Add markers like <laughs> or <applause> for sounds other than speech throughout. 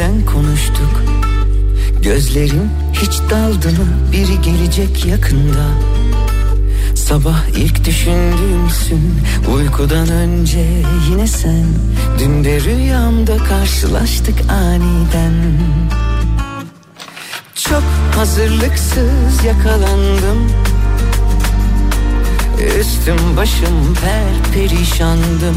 Yine senden konuştuk. Gözlerim hiç daldı mı? Biri gelecek yakında. Sabah ilk düşündüğümsün Uykudan önce yine sen Dün de rüyamda karşılaştık aniden Çok hazırlıksız yakalandım Üstüm başım per perişandım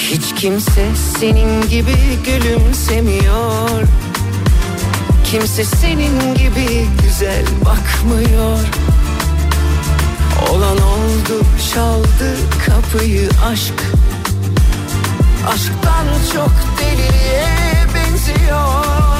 hiç kimse senin gibi gülümsemiyor. Kimse senin gibi güzel bakmıyor. Olan oldu çaldı kapıyı aşk. Aşktan çok deliliğe benziyor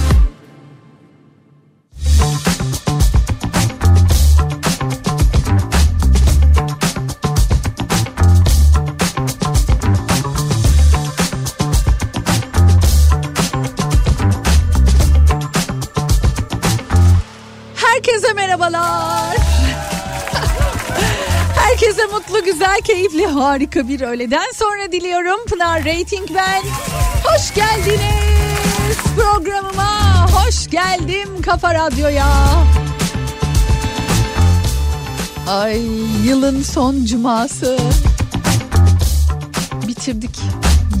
keyifli, harika bir öğleden sonra diliyorum. Pınar Rating ben. Hoş geldiniz programıma. Hoş geldim Kafa Radyo'ya. Ay yılın son cuması. Bitirdik.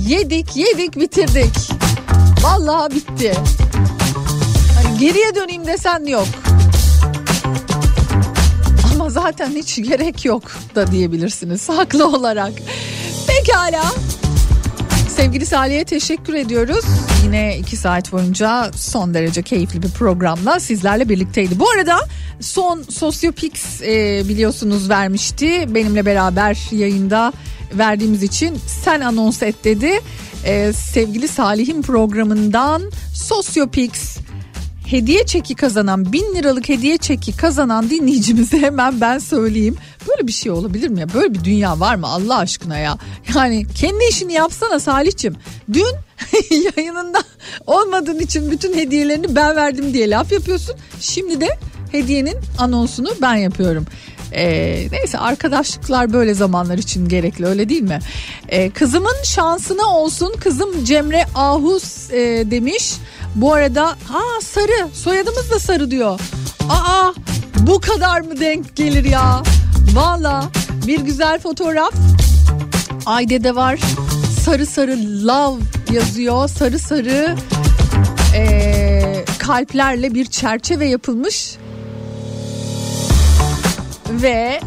Yedik, yedik, bitirdik. Vallahi bitti. Hani geriye döneyim desen yok. Zaten hiç gerek yok da diyebilirsiniz haklı olarak. Pekala. Sevgili Salih'e teşekkür ediyoruz. Yine iki saat boyunca son derece keyifli bir programla sizlerle birlikteydi. Bu arada son Sosyopix e, biliyorsunuz vermişti. Benimle beraber yayında verdiğimiz için sen anons et dedi. Ee, sevgili Salih'in programından Sosyopix hediye çeki kazanan bin liralık hediye çeki kazanan dinleyicimize <laughs> hemen ben söyleyeyim. Böyle bir şey olabilir mi ya? Böyle bir dünya var mı Allah aşkına ya? Yani kendi işini yapsana Salih'cim. Dün <laughs> yayınında olmadığın için bütün hediyelerini ben verdim diye laf yapıyorsun. Şimdi de hediyenin anonsunu ben yapıyorum. Ee, neyse arkadaşlıklar böyle zamanlar için gerekli öyle değil mi? Ee, kızımın şansına olsun kızım Cemre Ahus e, demiş. Bu arada ha sarı soyadımız da sarı diyor. Aa bu kadar mı denk gelir ya? Valla bir güzel fotoğraf. Ayde'de var. Sarı sarı love yazıyor. Sarı sarı e, kalplerle bir çerçeve yapılmış. Ve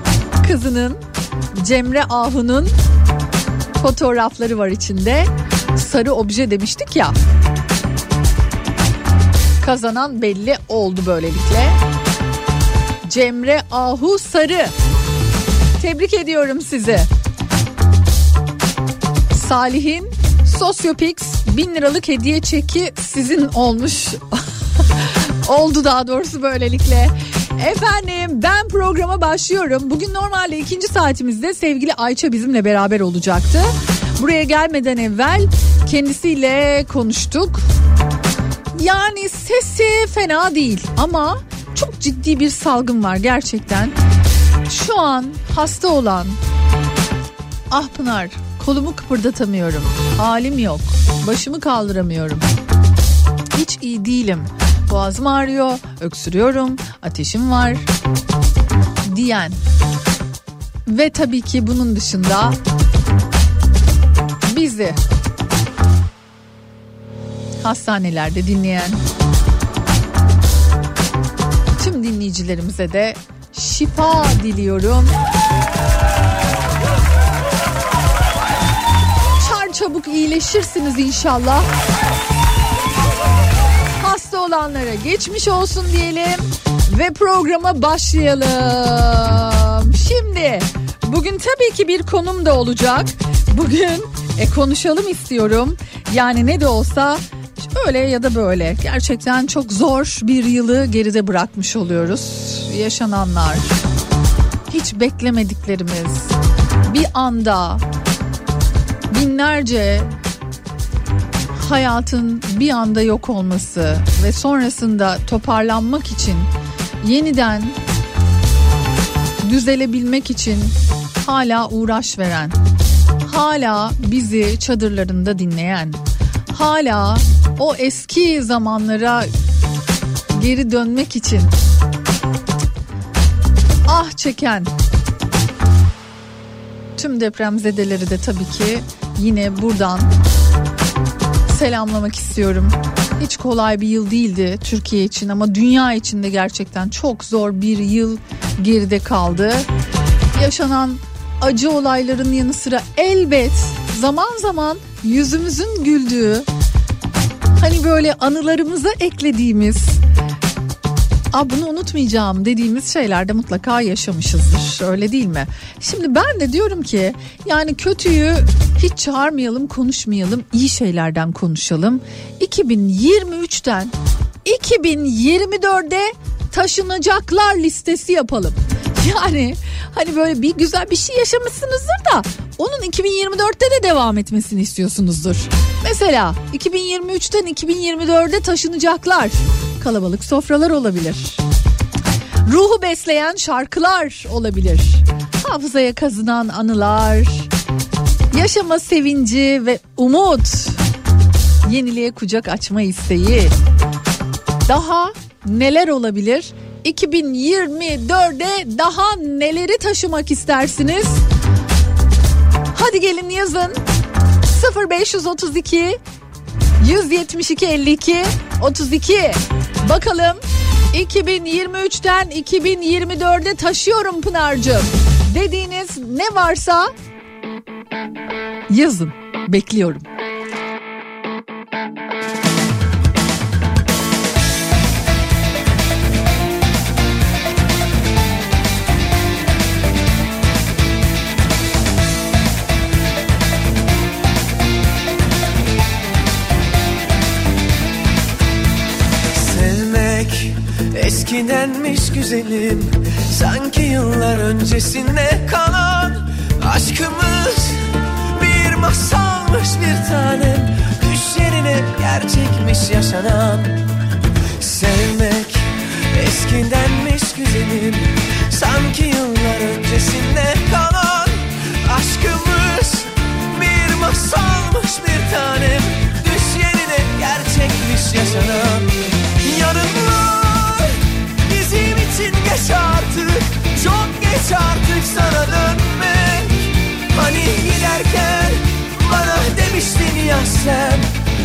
kızının Cemre Ahu'nun fotoğrafları var içinde. Sarı obje demiştik ya. Kazanan belli oldu böylelikle. Cemre Ahu Sarı. Tebrik ediyorum sizi. Salih'in Sosyopix 1000 liralık hediye çeki sizin olmuş. <laughs> Oldu daha doğrusu böylelikle. Efendim ben programa başlıyorum. Bugün normalde ikinci saatimizde sevgili Ayça bizimle beraber olacaktı. Buraya gelmeden evvel kendisiyle konuştuk. Yani sesi fena değil ama çok ciddi bir salgın var gerçekten. Şu an hasta olan ah Pınar kolumu kıpırdatamıyorum. Halim yok. Başımı kaldıramıyorum. Hiç iyi değilim. Boğazım ağrıyor, öksürüyorum, ateşim var diyen ve tabii ki bunun dışında bizi hastanelerde dinleyen tüm dinleyicilerimize de şifa diliyorum. Çar çabuk iyileşirsiniz inşallah. Olanlara geçmiş olsun diyelim ve programa başlayalım. Şimdi bugün tabii ki bir konum da olacak. Bugün e, konuşalım istiyorum. Yani ne de olsa öyle ya da böyle gerçekten çok zor bir yılı geride bırakmış oluyoruz. Yaşananlar, hiç beklemediklerimiz, bir anda binlerce hayatın bir anda yok olması ve sonrasında toparlanmak için yeniden düzelebilmek için hala uğraş veren, hala bizi çadırlarında dinleyen, hala o eski zamanlara geri dönmek için ah çeken tüm depremzedeleri de tabii ki yine buradan selamlamak istiyorum. Hiç kolay bir yıl değildi Türkiye için ama dünya için de gerçekten çok zor bir yıl geride kaldı. Yaşanan acı olayların yanı sıra elbet zaman zaman yüzümüzün güldüğü hani böyle anılarımıza eklediğimiz Aa, bunu unutmayacağım dediğimiz şeylerde mutlaka yaşamışızdır öyle değil mi? Şimdi ben de diyorum ki yani kötüyü hiç çağırmayalım konuşmayalım iyi şeylerden konuşalım. 2023'ten 2024'e taşınacaklar listesi yapalım. <laughs> Yani hani böyle bir güzel bir şey yaşamışsınızdır da onun 2024'te de devam etmesini istiyorsunuzdur. Mesela 2023'ten 2024'e taşınacaklar. Kalabalık sofralar olabilir. Ruhu besleyen şarkılar olabilir. Hafızaya kazınan anılar. Yaşama sevinci ve umut. Yeniliğe kucak açma isteği. Daha neler olabilir? 2024'e daha neleri taşımak istersiniz? Hadi gelin yazın. 0532 172 52 32 Bakalım 2023'ten 2024'e taşıyorum Pınar'cığım dediğiniz ne varsa Yazın. Bekliyorum. Eskidenmiş güzelim Sanki yıllar öncesinde kalan Aşkımız masalmış bir tanem Düş yerine gerçekmiş yaşanan. Sevmek eskidenmiş güzelim Sanki yıllar öncesinde kalan Aşkımız. Bir masalmış bir tanem Düş yerine gerçekmiş yaşanan. Yarınlar bizim için geç artık Çok geç artık sana dönmek. Hani giderken demiştin ya sen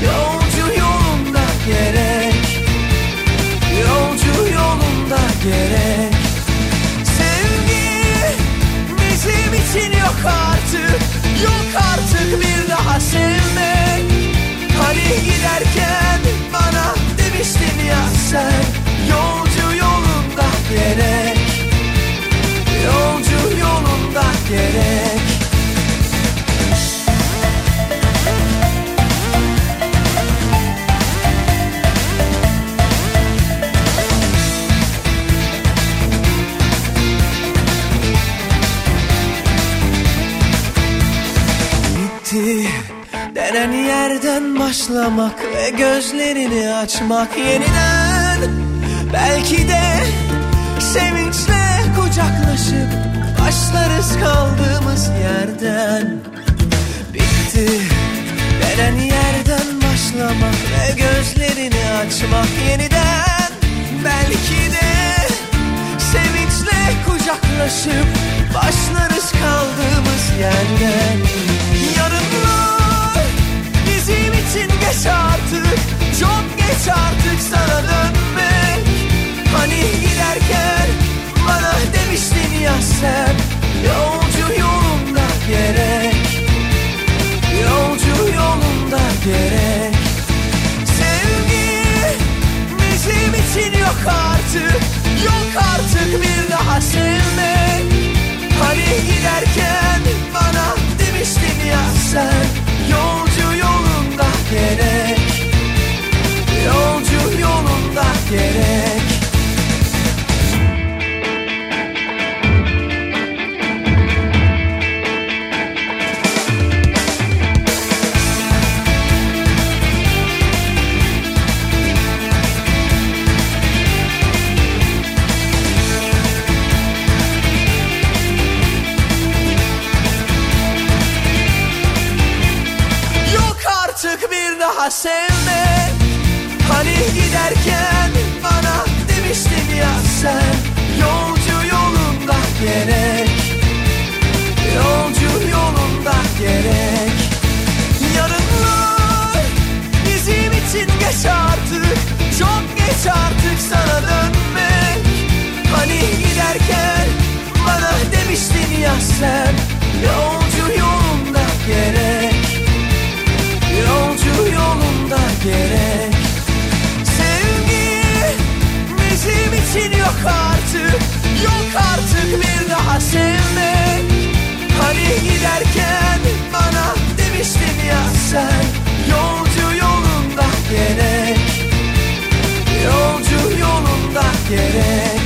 Yolcu yolunda gerek. Yolcu yolunda gerek. Sevgi bizim için yok artık. Yok artık bir daha sevmek. Hani giderken bana demiştin ya sen Yolcu yolunda gerek. Yolcu yolunda gerek başlamak ve gözlerini açmak yeniden. Belki de sevinçle kucaklaşıp başlarız kaldığımız yerden. Bitti. Denen yerden başlamak ve gözlerini açmak yeniden. Belki de sevinçle kucaklaşıp başlarız kaldığımız yerden için geç artık. Çok geç artık sana dönmek. Hani giderken bana demiştin ya sen Yolcu yolunda gerek Yolcu yolunda gerek. Sevgi bizim için yok artık Yok artık bir daha sevmek. Hani giderken bana demiştin ya sen Yolcu gerek. Yolcu yolunda gerek sevmek Hani giderken bana demiştin ya sen Yolcu yolunda gerek. Yolcu yolunda gerek. Yarınlar bizim için geç artık Çok geç artık sana dönmek. Hani giderken bana demiştin ya sen Yolcu yolunda gerek gerek. Sevgi bizim için yok artık Yok artık bir daha sevmek. Hani giderken bana demiştin ya sen Yolcu yolunda gerek. Yolcu yolunda gerek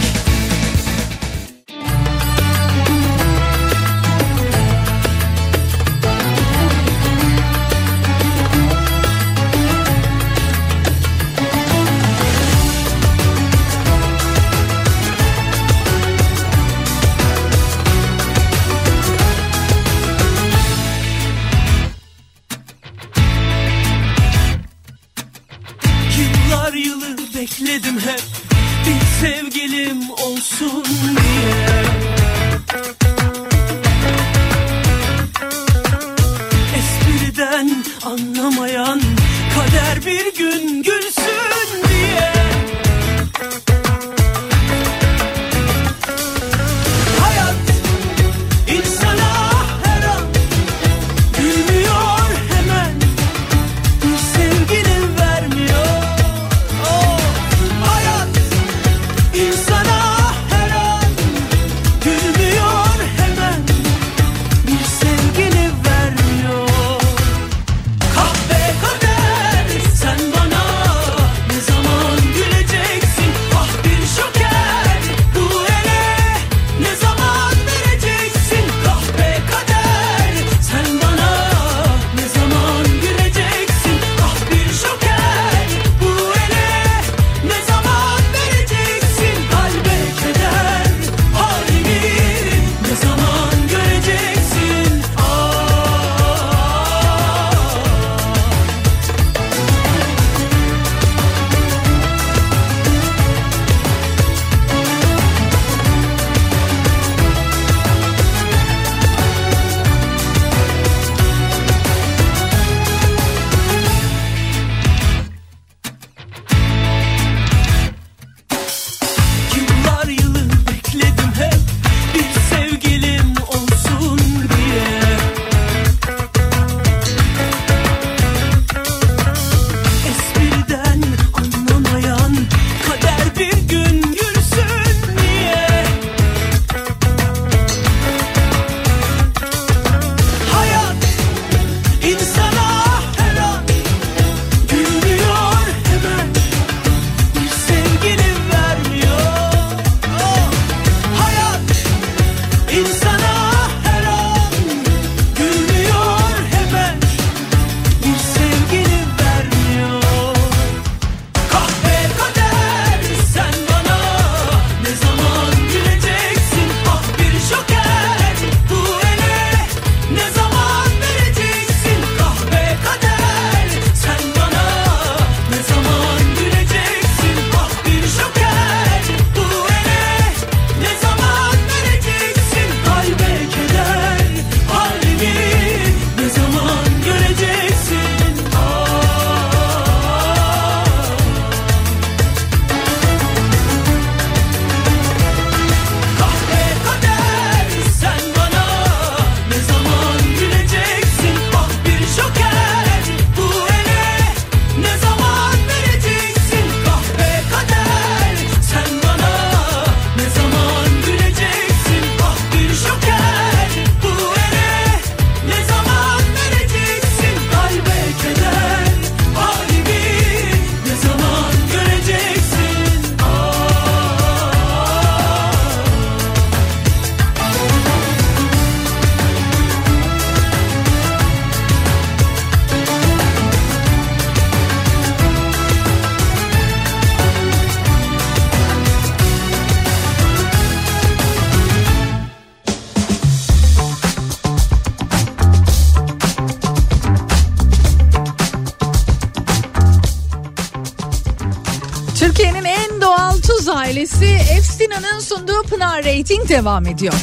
Efsina'nın sunduğu Pınar Rating devam ediyor.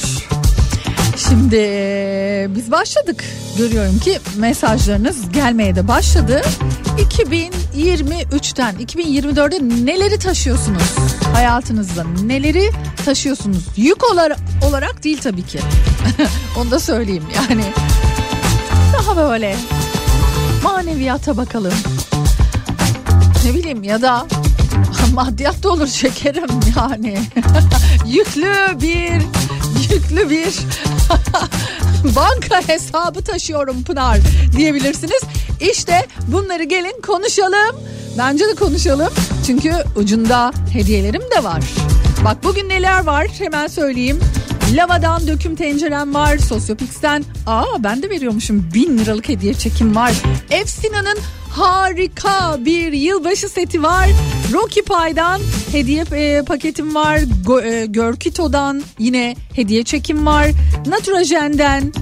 Şimdi e, biz başladık. Görüyorum ki mesajlarınız gelmeye de başladı. 2023'ten 2024'e neleri taşıyorsunuz? Hayatınızda neleri taşıyorsunuz? Yük olarak, olarak değil tabii ki. <laughs> Onu da söyleyeyim yani. Daha böyle maneviyata bakalım. Ne bileyim ya da maddiyat da olur şekerim yani. <laughs> yüklü bir yüklü bir <laughs> banka hesabı taşıyorum Pınar diyebilirsiniz. İşte bunları gelin konuşalım. Bence de konuşalım. Çünkü ucunda hediyelerim de var. Bak bugün neler var hemen söyleyeyim. Lavadan döküm tencerem var. Sosyopix'ten aa ben de veriyormuşum bin liralık hediye çekim var. Efsina'nın harika bir yılbaşı seti var. Rocky Pie'dan hediye e, paketim var. Go, e, Görkito'dan yine hediye çekim var. Naturajen'den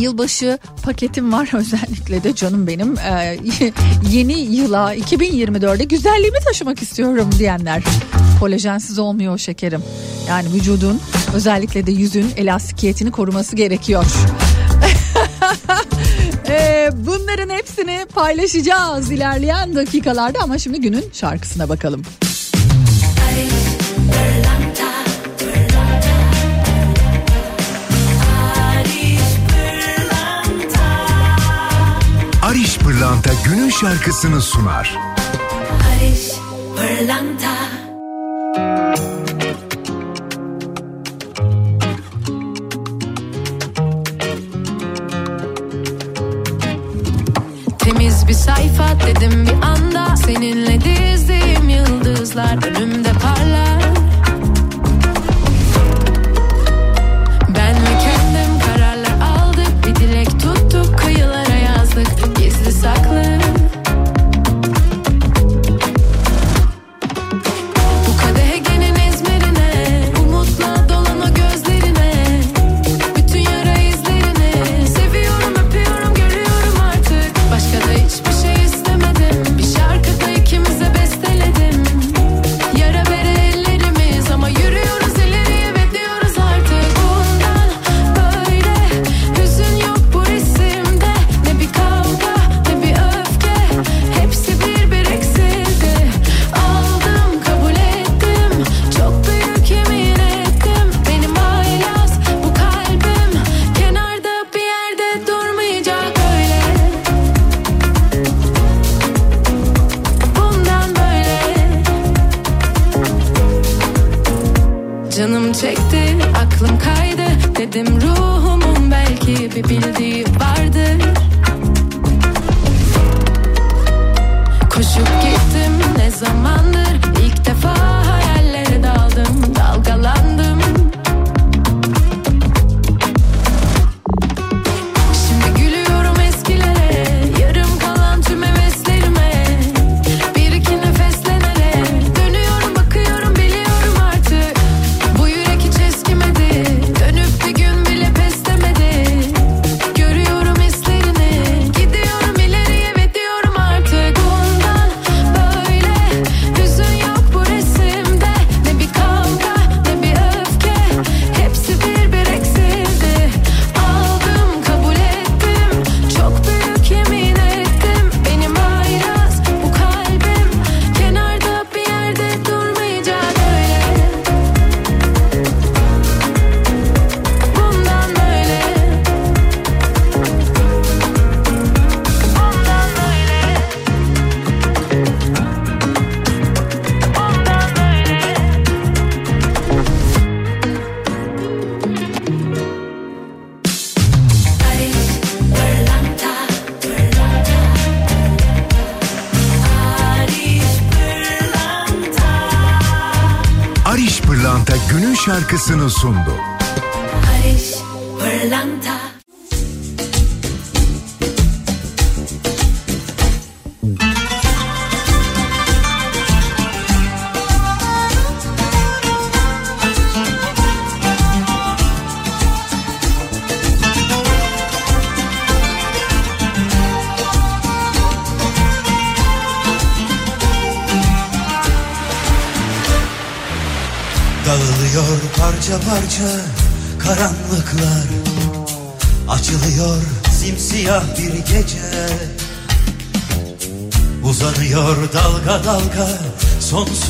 yılbaşı paketim var <laughs> özellikle de canım benim e, <laughs> yeni yıla 2024'de güzelliğimi taşımak istiyorum diyenler kolajensiz olmuyor şekerim yani vücudun özellikle de yüzün elastikiyetini koruması gerekiyor <laughs> e, bunların hepsini paylaşacağız ilerleyen dakikalarda ama şimdi günün şarkısına bakalım. Ariş Pırlanta günün şarkısını sunar. Barış Pırlanta bir sayfa dedim bir anda. Seninle dizdiğim yıldızlar önümde parlar şarkısını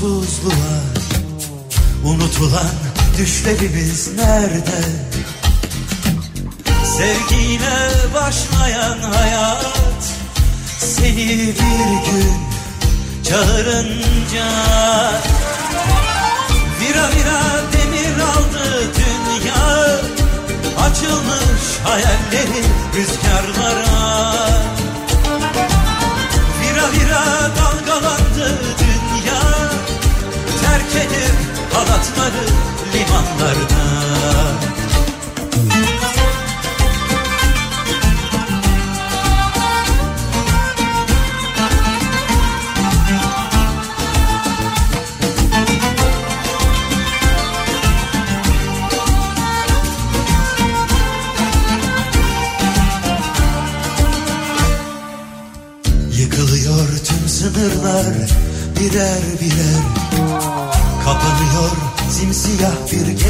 sonsuzluğa Unutulan düşlerimiz nerede? Sevgiyle başlayan hayat Seni bir gün çağırınca Vira vira demir aldı dünya Açılmış hayalleri rüzgarlara Vira vira dalgalandı dünya Terk edip halatları limanlarda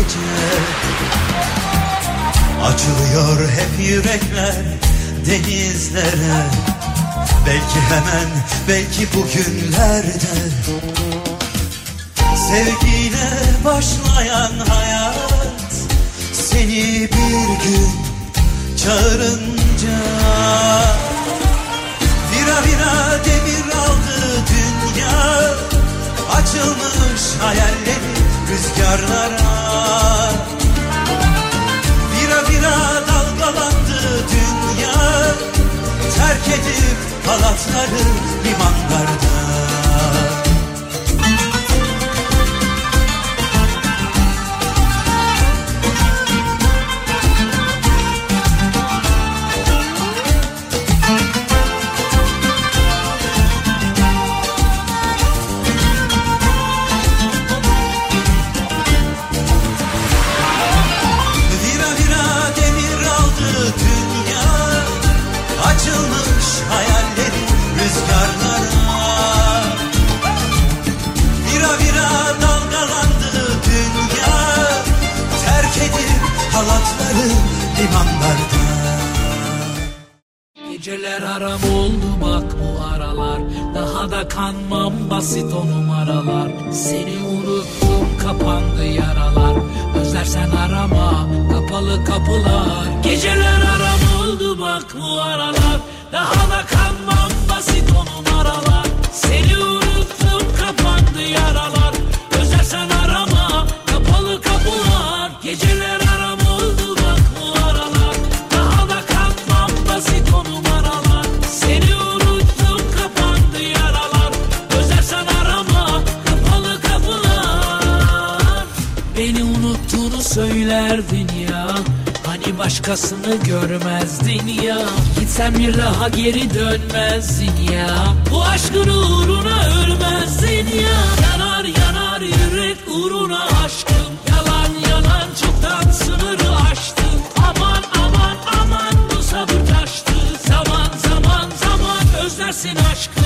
gece. Açılıyor hep yürekler denizlere. Belki hemen belki bugünlerde. Sevgiyle başlayan hayat Seni bir gün çağırınca. Vira vira demir aldı dünya Açılmış hayalleri rüzgarlara. Vira vira dalgalandı dünya Terk edip halatları limanlarda Geceler aram oldu bak bu aralar. Daha da kanmam basit o numaralar. Seni unuttum söylerdin ya. Hani başkasını görmezdin ya. Gitsen bir daha geri dönmezdin ya. Bu aşkın uğruna ölmezdin ya. Yanar yanar yürek uğruna aşkım. Yalan yalan çoktan sınırı aştın Aman aman aman bu sabır taştı. Zaman zaman zaman özlersin aşkı.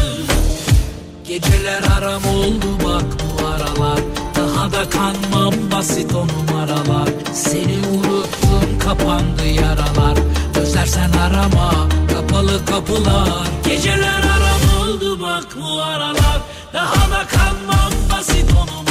Geceler aram oldu bak bu aralar. Daha da kanmam basit o numaralar Seni unuttum kapandı yaralar. Özlersen arama kapalı kapılar. Geceler aram oldu bak bu aralar. Daha da kanmam basit o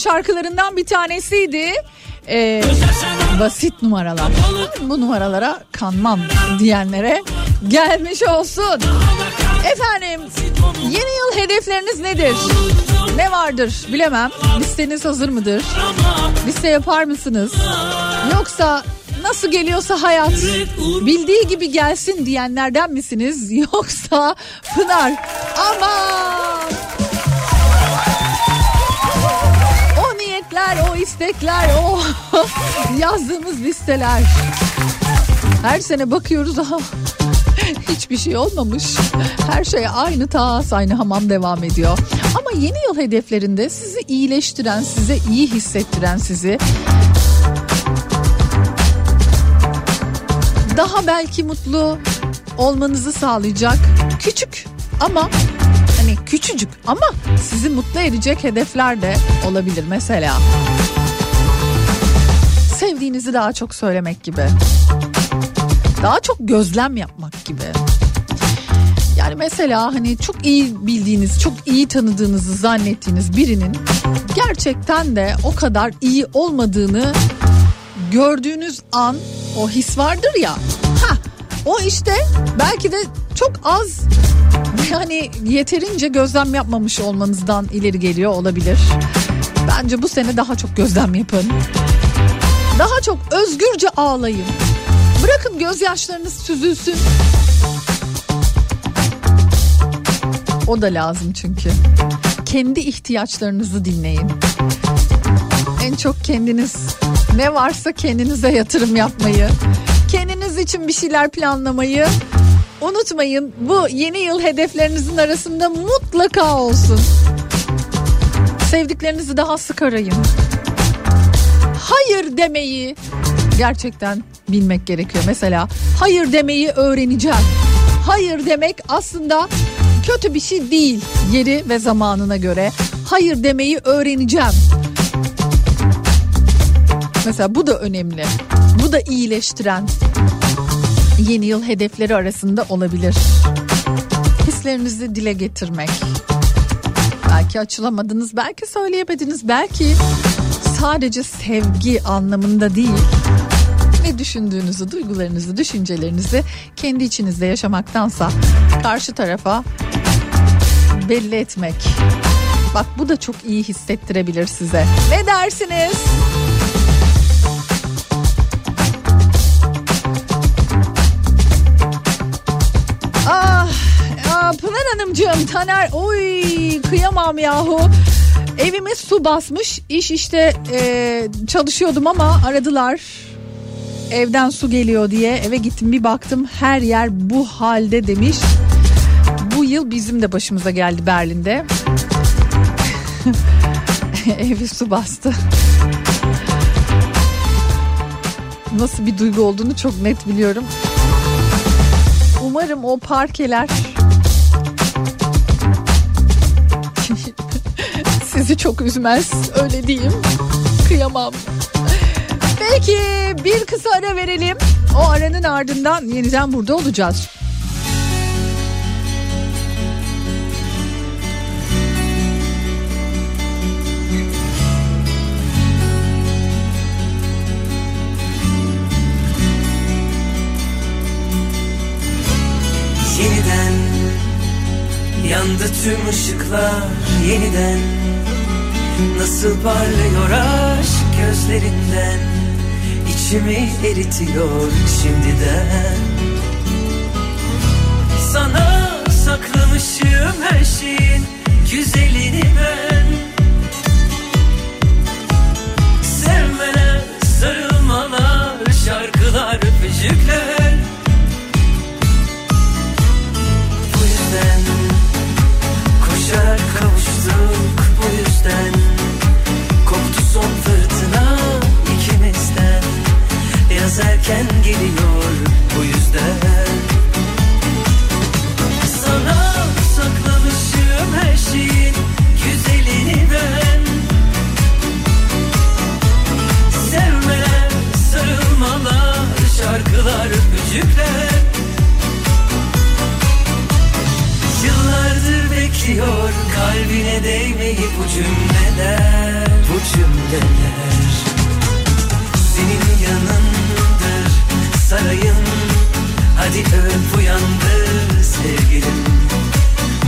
şarkılarından bir tanesiydi. Ee, basit numaralar. Bu numaralara kanmam diyenlere gelmiş olsun. Efendim yeni yıl hedefleriniz nedir? Ne vardır bilemem. Listeniz hazır mıdır? Liste yapar mısınız? Yoksa nasıl geliyorsa hayat bildiği gibi gelsin diyenlerden misiniz? <laughs> Yoksa Pınar aman istekler, o <laughs> yazdığımız listeler. Her sene bakıyoruz aha hiçbir şey olmamış. Her şey aynı tas aynı hamam devam ediyor. Ama yeni yıl hedeflerinde sizi iyileştiren, size iyi hissettiren sizi daha belki mutlu olmanızı sağlayacak küçük ama hani küçücük ama sizi mutlu edecek hedefler de olabilir mesela. Sevdiğinizi daha çok söylemek gibi. Daha çok gözlem yapmak gibi. Yani mesela hani çok iyi bildiğiniz, çok iyi tanıdığınızı zannettiğiniz birinin gerçekten de o kadar iyi olmadığını gördüğünüz an o his vardır ya. Ha, o işte belki de çok az yani <laughs> yeterince gözlem yapmamış olmanızdan ileri geliyor olabilir. Bence bu sene daha çok gözlem yapın. Daha çok özgürce ağlayın. Bırakın gözyaşlarınız süzülsün. O da lazım çünkü. Kendi ihtiyaçlarınızı dinleyin. En çok kendiniz ne varsa kendinize yatırım yapmayı, kendiniz için bir şeyler planlamayı unutmayın. Bu yeni yıl hedeflerinizin arasında mutlaka olsun. Sevdiklerinizi daha sık arayın. Hayır demeyi gerçekten bilmek gerekiyor. Mesela hayır demeyi öğreneceğim. Hayır demek aslında kötü bir şey değil yeri ve zamanına göre. Hayır demeyi öğreneceğim. Mesela bu da önemli. Bu da iyileştiren yeni yıl hedefleri arasında olabilir. Hislerinizi dile getirmek. Belki açılamadınız, belki söyleyemediniz, belki sadece sevgi anlamında değil. Ne düşündüğünüzü, duygularınızı, düşüncelerinizi kendi içinizde yaşamaktansa karşı tarafa belli etmek. Bak bu da çok iyi hissettirebilir size. Ne dersiniz? Ah Pınar Hanımcığım Taner oy kıyamam yahu. Evime su basmış iş işte e, çalışıyordum ama aradılar evden su geliyor diye eve gittim bir baktım her yer bu halde demiş. Bu yıl bizim de başımıza geldi Berlin'de. <laughs> Evi su bastı. Nasıl bir duygu olduğunu çok net biliyorum. Umarım o parkeler sizi çok üzmez. Öyle diyeyim. Kıyamam. Peki bir kısa ara verelim. O aranın ardından yeniden burada olacağız. Yeniden yandı tüm ışıklar yeniden Nasıl parlıyor aşk gözlerinden? İçimi eritiyor şimdiden. Sana saklamışım her şeyin güzelini ben. Sevmeler, sarılmalar, şarkılar, öpücükler. Bu yüzden koşarak kavuştuk bu yüzden son fırtına ikimizden. Yaz erken geliyor bu yüzden. Sana saklamışım her şeyin güzelini ben. Sevmeler, sarılmalar, şarkılar, öpücükler istiyor kalbine değmeyi bu cümleler Bu cümleler Senin yanındır sarayın Hadi öp uyandır sevgilim.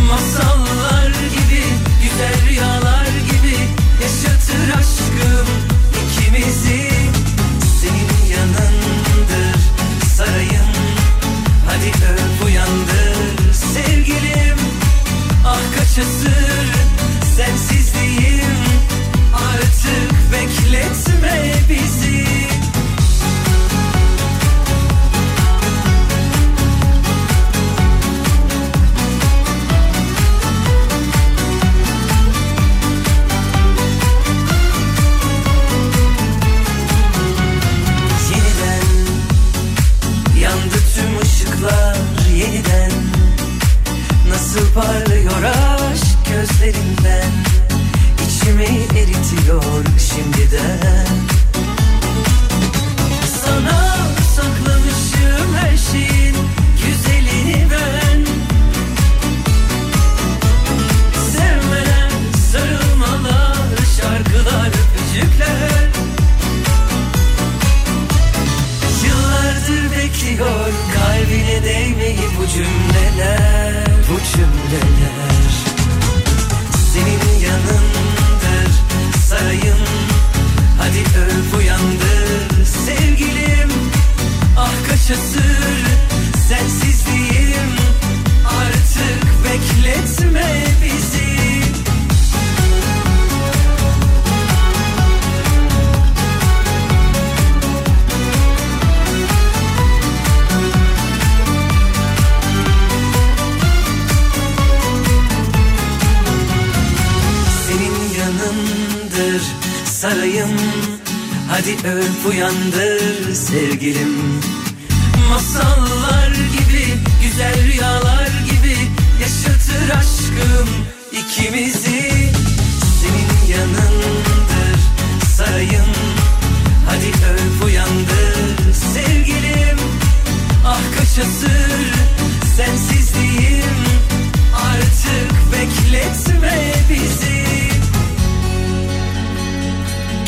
Masallar gibi güzel rüyalar gibi yaşatır aşkım ikimizi. Asır sensizliğim Artık bekletme bizi İçimi eritiyor şimdiden. Sana saklamışım her şeyin güzelini ben. Sevmeler, sarılmalar, şarkılar, öpücükler. Yıllardır bekliyor kalbine değmeyi bu cümleler Bu cümleler. Senin yanındır sarayım Hadi öp uyandır sevgilim. Ah kaç asır sensizliğim. Artık bekletme bizi sarayım Hadi öp uyandır sevgilim. Masallar gibi güzel rüyalar gibi Yaşatır aşkım ikimizi. Senin yanındır sarayım. Hadi öp uyandır sevgilim. Ah kaç asır sensizliğim. Artık bekletme bizi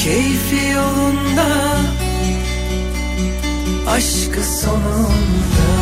Keyfi yolunda Aşkı sonunda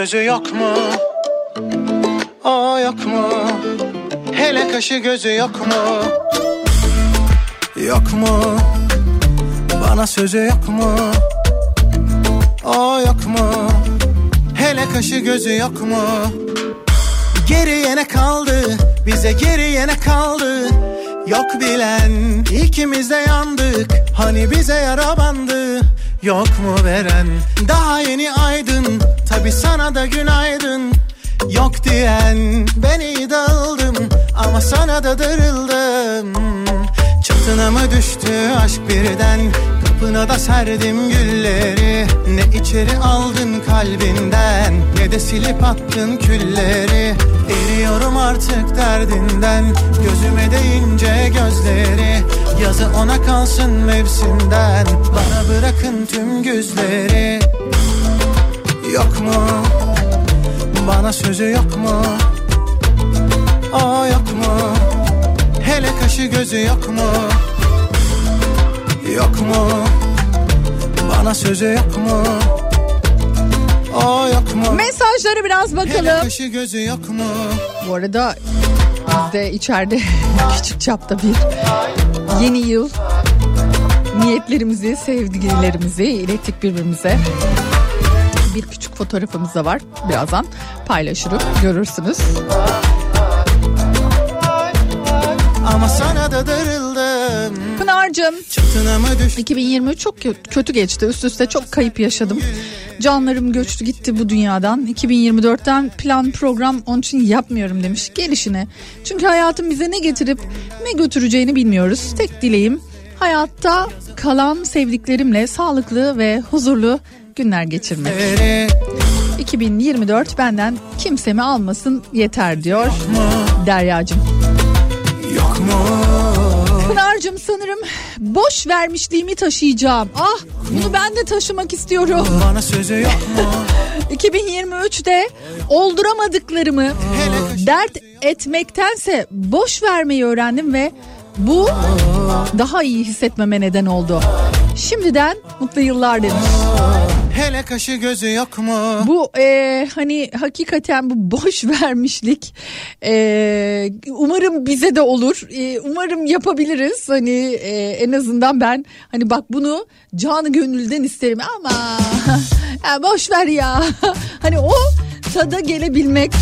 sözü yok mu? O yok mu? Hele kaşı gözü yok mu? Yok mu? Bana sözü yok mu? O yok mu? Hele kaşı gözü yok mu? Geriye ne kaldı? Bize geriye ne kaldı? Yok bilen ikimiz de yandık Hani bize yara bandı Yok mu veren Daha yeni aydın Tabi sana da günaydın. Yok diyen Ben iyi dağıldım Ama sana da darıldım. Çatına mı düştü aşk birden? Kapına da serdim gülleri. Ne içeri aldın kalbinden Ne de silip attın külleri. Eriyorum artık derdinden Gözüme değince gözleri. Yazı ona kalsın mevsimden Bana bırakın tüm güzleri Yok mu? Bana sözü yok mu? O yok mu? Hele kaşı gözü yok mu? Yok mu? Bana sözü yok mu? O yok mu? Mesajlara biraz Hele bakalım. kaşı gözü yok mu? Bu arada de içeride <laughs> küçük çapta bir yeni yıl niyetlerimizi, sevgilerimizi ilettik birbirimize. Bir küçük fotoğrafımız da var. Birazdan paylaşırım. Görürsünüz. Ama sana da darıldım Pınar'cığım Çatına mı düştü 2023 çok kö- kötü geçti. Üst üste çok kayıp yaşadım. Canlarım göçtü gitti bu dünyadan. 2024'ten plan program onun için yapmıyorum demiş gelişine. Çünkü hayatın bize ne getirip ne götüreceğini bilmiyoruz. Tek dileğim hayatta kalan sevdiklerimle sağlıklı ve huzurlu günler geçirmek. 2024 benden kimsemi almasın yeter diyor mu? Pınar'cığım sanırım boş vermişliğimi taşıyacağım. Ah bunu ben de taşımak istiyorum. Bana sözü yok mu? 2023'te olduramadıklarımı dert etmektense boş vermeyi öğrendim ve bu daha iyi hissetmeme neden oldu. Şimdiden mutlu yıllar demiş. Hele kaşı gözü yok mu? Bu e, hani hakikaten bu boş <laughs> vermişlik e, umarım bize de olur. E, umarım yapabiliriz. Hani e, en azından ben hani bak bunu canı gönülden isterim ama <laughs> ya boş ver ya. <laughs> hani o tada gelebilmek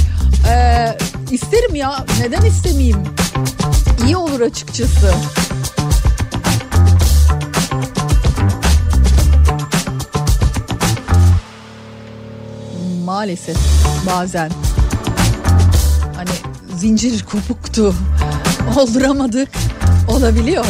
e, isterim ya. Neden istemeyeyim? İyi olur açıkçası. Maalesef bazen hani zincir kopuktu <laughs> olduramadık olabiliyor.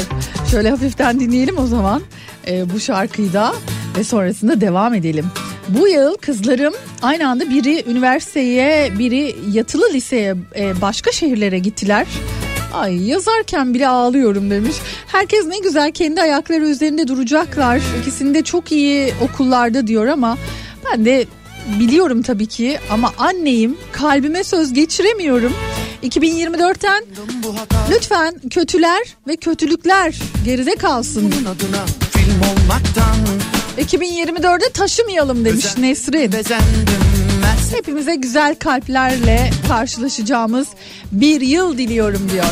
Şöyle hafiften dinleyelim o zaman e, bu şarkıyı da ve sonrasında devam edelim. Bu yıl kızlarım aynı anda biri üniversiteye biri yatılı liseye e, başka şehirlere gittiler. Ay yazarken bile ağlıyorum demiş. Herkes ne güzel kendi ayakları üzerinde duracaklar. İkisini de çok iyi okullarda diyor ama ben de biliyorum tabii ki ama anneyim kalbime söz geçiremiyorum. 2024'ten lütfen kötüler ve kötülükler geride kalsın. Adına film olmaktan 2024'de taşımayalım demiş Nesrin. Hepimize güzel kalplerle karşılaşacağımız bir yıl diliyorum diyor.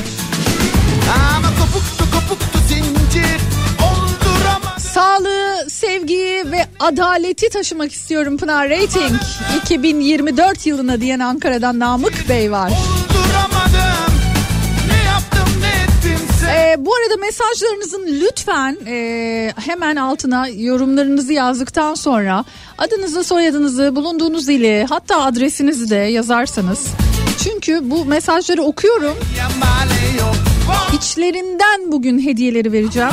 Ama kopuktu kopuktu zincir Sağlığı, sevgiyi ve adaleti taşımak istiyorum Pınar Rating. 2024 yılına diyen Ankara'dan Namık Bey var. Ee, bu arada mesajlarınızın lütfen e, hemen altına yorumlarınızı yazdıktan sonra adınızı, soyadınızı, bulunduğunuz ili hatta adresinizi de yazarsanız. Çünkü bu mesajları okuyorum. İçlerinden bugün hediyeleri vereceğim.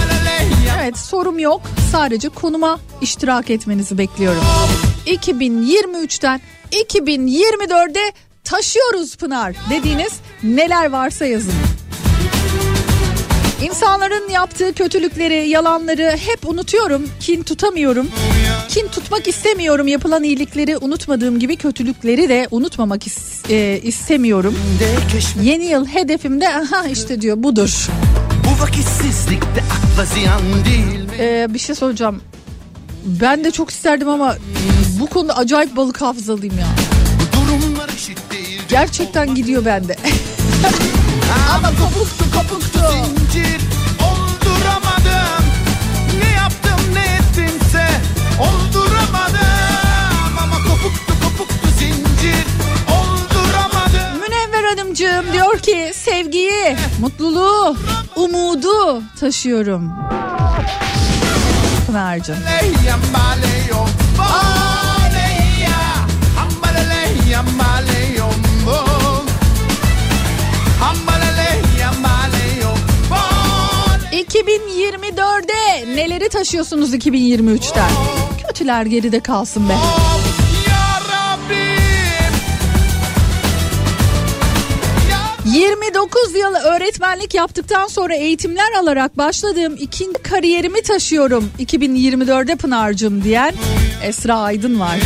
Evet sorum yok. Sadece konuma iştirak etmenizi bekliyorum. 2023'ten 2024'e taşıyoruz Pınar dediğiniz neler varsa yazın. İnsanların yaptığı kötülükleri, yalanları hep unutuyorum. Kin tutamıyorum. Kin tutmak istemiyorum. Yapılan iyilikleri unutmadığım gibi kötülükleri de unutmamak is- e, istemiyorum. Yeni yıl hedefimde aha işte diyor budur. Bu vakitsizlikte akla ziyan değil mi? Ee, bir şey soracağım. Ben de çok isterdim ama bu konuda acayip balık hafızalıyım ya. Durumlar eşit değil. Gerçekten gidiyor bende. <laughs> ama kopuktu kopuktu. Zincir olduramadım. Ne yaptım ne ettimse olduramadım. Hanımcığım diyor ki sevgiyi, mutluluğu, umudu taşıyorum. Pınar'cığım. Leia maleyo, baleya, ambalaleya maleyo, bom. Ambalaleya maleyo, bale- 2024'de neleri taşıyorsunuz 2023'ten? Kötüler geride kalsın be. 29 yıl öğretmenlik yaptıktan sonra eğitimler alarak başladığım ikinci kariyerimi taşıyorum 2024'de Pınar'cığım diyen Esra Aydın var.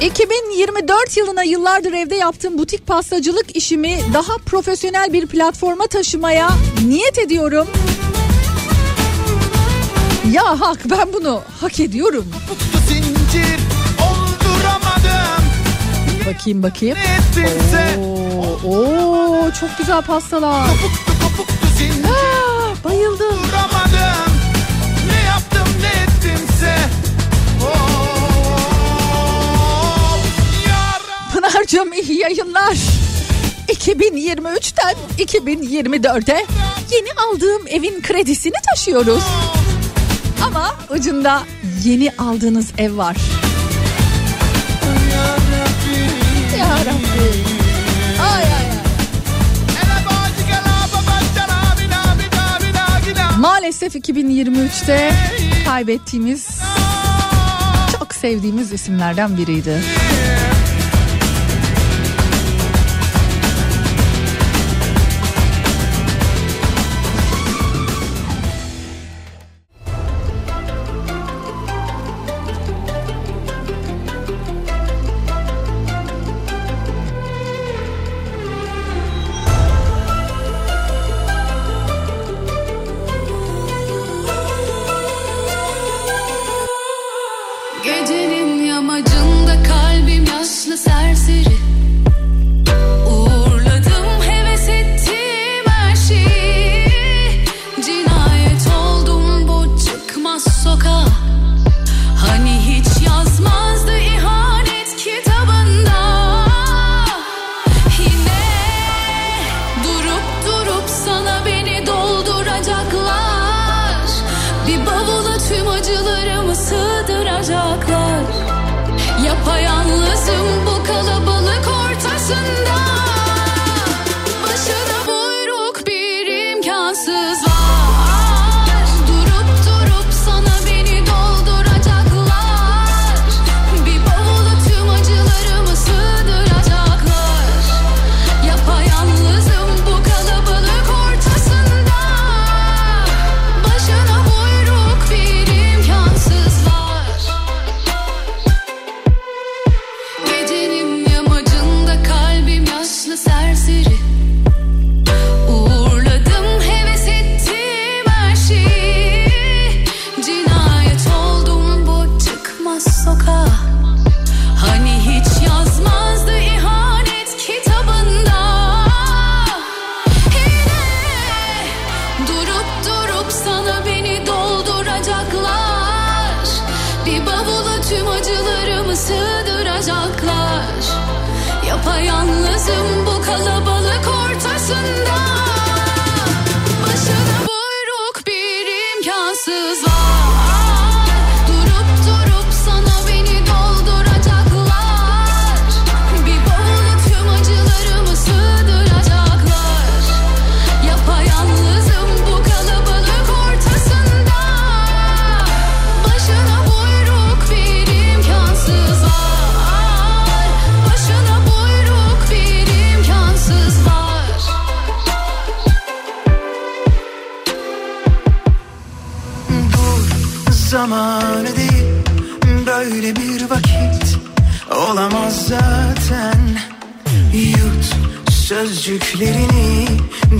...2024 yılına yıllardır evde yaptığım butik pastacılık işimi... ...daha profesyonel bir platforma taşımaya niyet ediyorum. Ya hak ben bunu hak ediyorum. kopuktu zincir olduramadım. Bakayım bakayım. Oo, oo, çok güzel pastalar. kopuktu kopuktu zincir Ah, bayıldım. Ne yaptım ne ettimse. Oh. Pınar'cığım iyi yayınlar. 2023'ten 2024'e yeni aldığım evin kredisini taşıyoruz. Ama ucunda yeni aldığınız ev var. Maalesef 2023'te kaybettiğimiz çok sevdiğimiz isimlerden biriydi.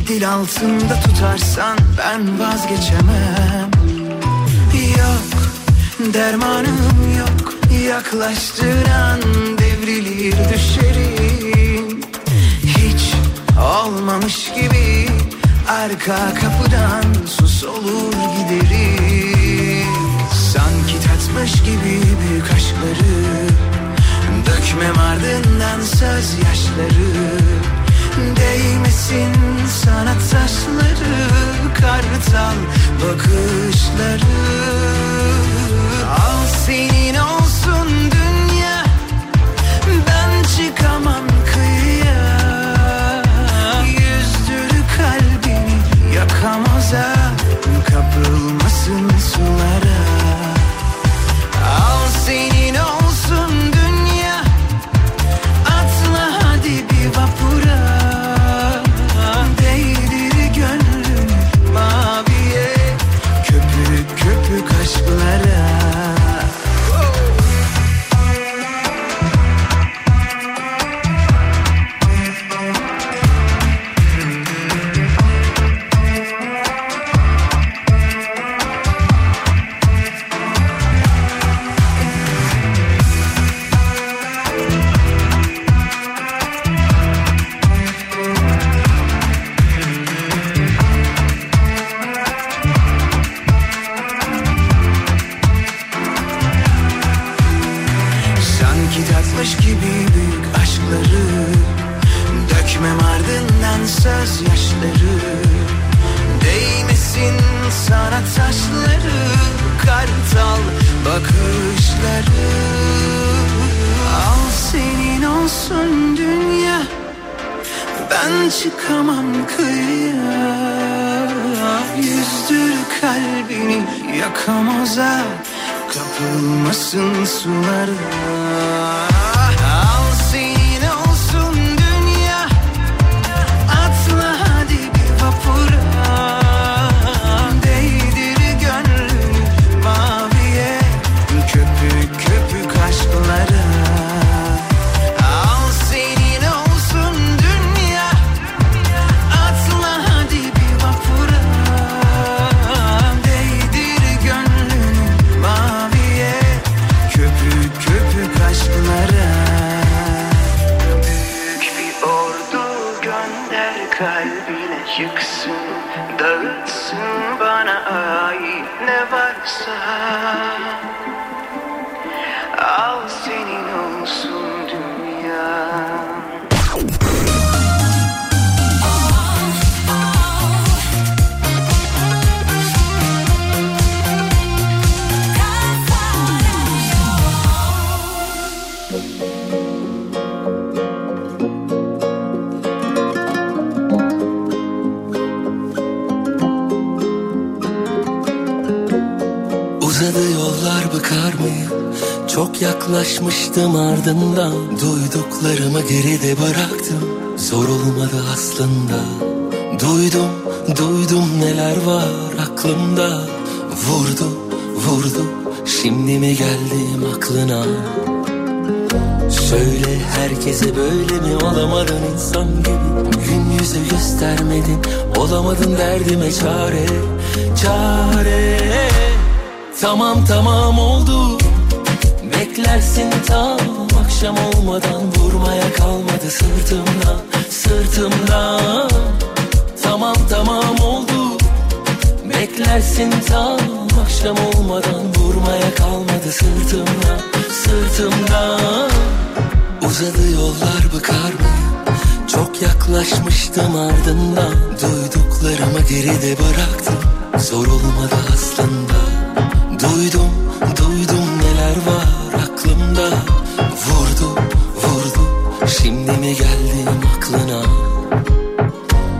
Dil altında tutarsan ben vazgeçemem. Yok dermanım yok Yaklaştığın an devrilir düşerim Hiç olmamış gibi arka kapıdan sus olur giderim. Sanki tatmış gibi büyük aşkları Dökmem ardından söz yaşları Değmesin sana taşları Kartal bakışları. Al senin olsun dünya Ben çıkamam yaklaşmıştım ardından Duyduklarımı geride bıraktım. Zor olmadı aslında. Duydum, duydum neler var aklımda. Vurdu, vurdu Şimdi mi geldim aklına? Söyle herkese böyle mi olamadın insan gibi? Gün yüzü göstermedin Olamadın derdime çare. Çare. Tamam tamam oldu Beklersin tam akşam olmadan Vurmaya kalmadı sırtımdan Sırtımdan Tamam tamam oldu. Beklersin tam akşam olmadan Vurmaya kalmadı sırtımdan Sırtımdan Uzadı yollar bıkar mıyım? Çok yaklaşmıştım ardından. Duyduklarımı geride bıraktım. Zor olmadı aslında. Duydum, duydum neler var aklımda Vurdu, vurdu. Şimdi mi geldim aklına?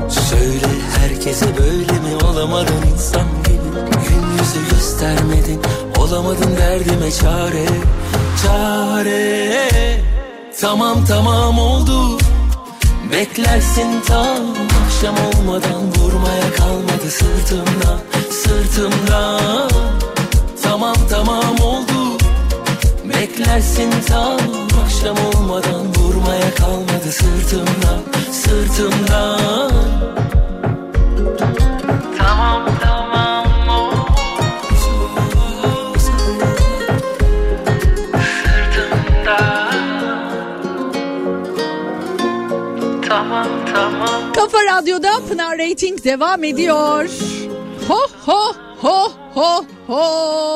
Söyle herkese böyle mi? Olamadın insan gibi. Gün yüzü göstermedin. Olamadın derdime çare Çare. Tamam tamam oldu. Beklersin tam akşam olmadan. Vurmaya kalmadı sırtımdan Sırtımdan. Tamam tamam oldu beklersin tam akşam olmadan vurmaya kalmadı sırtımdan sırtımdan Tamam tamam Tamam tamam Kafa Radyo'da Pınar Rating devam ediyor. Ho ho ho ho ho.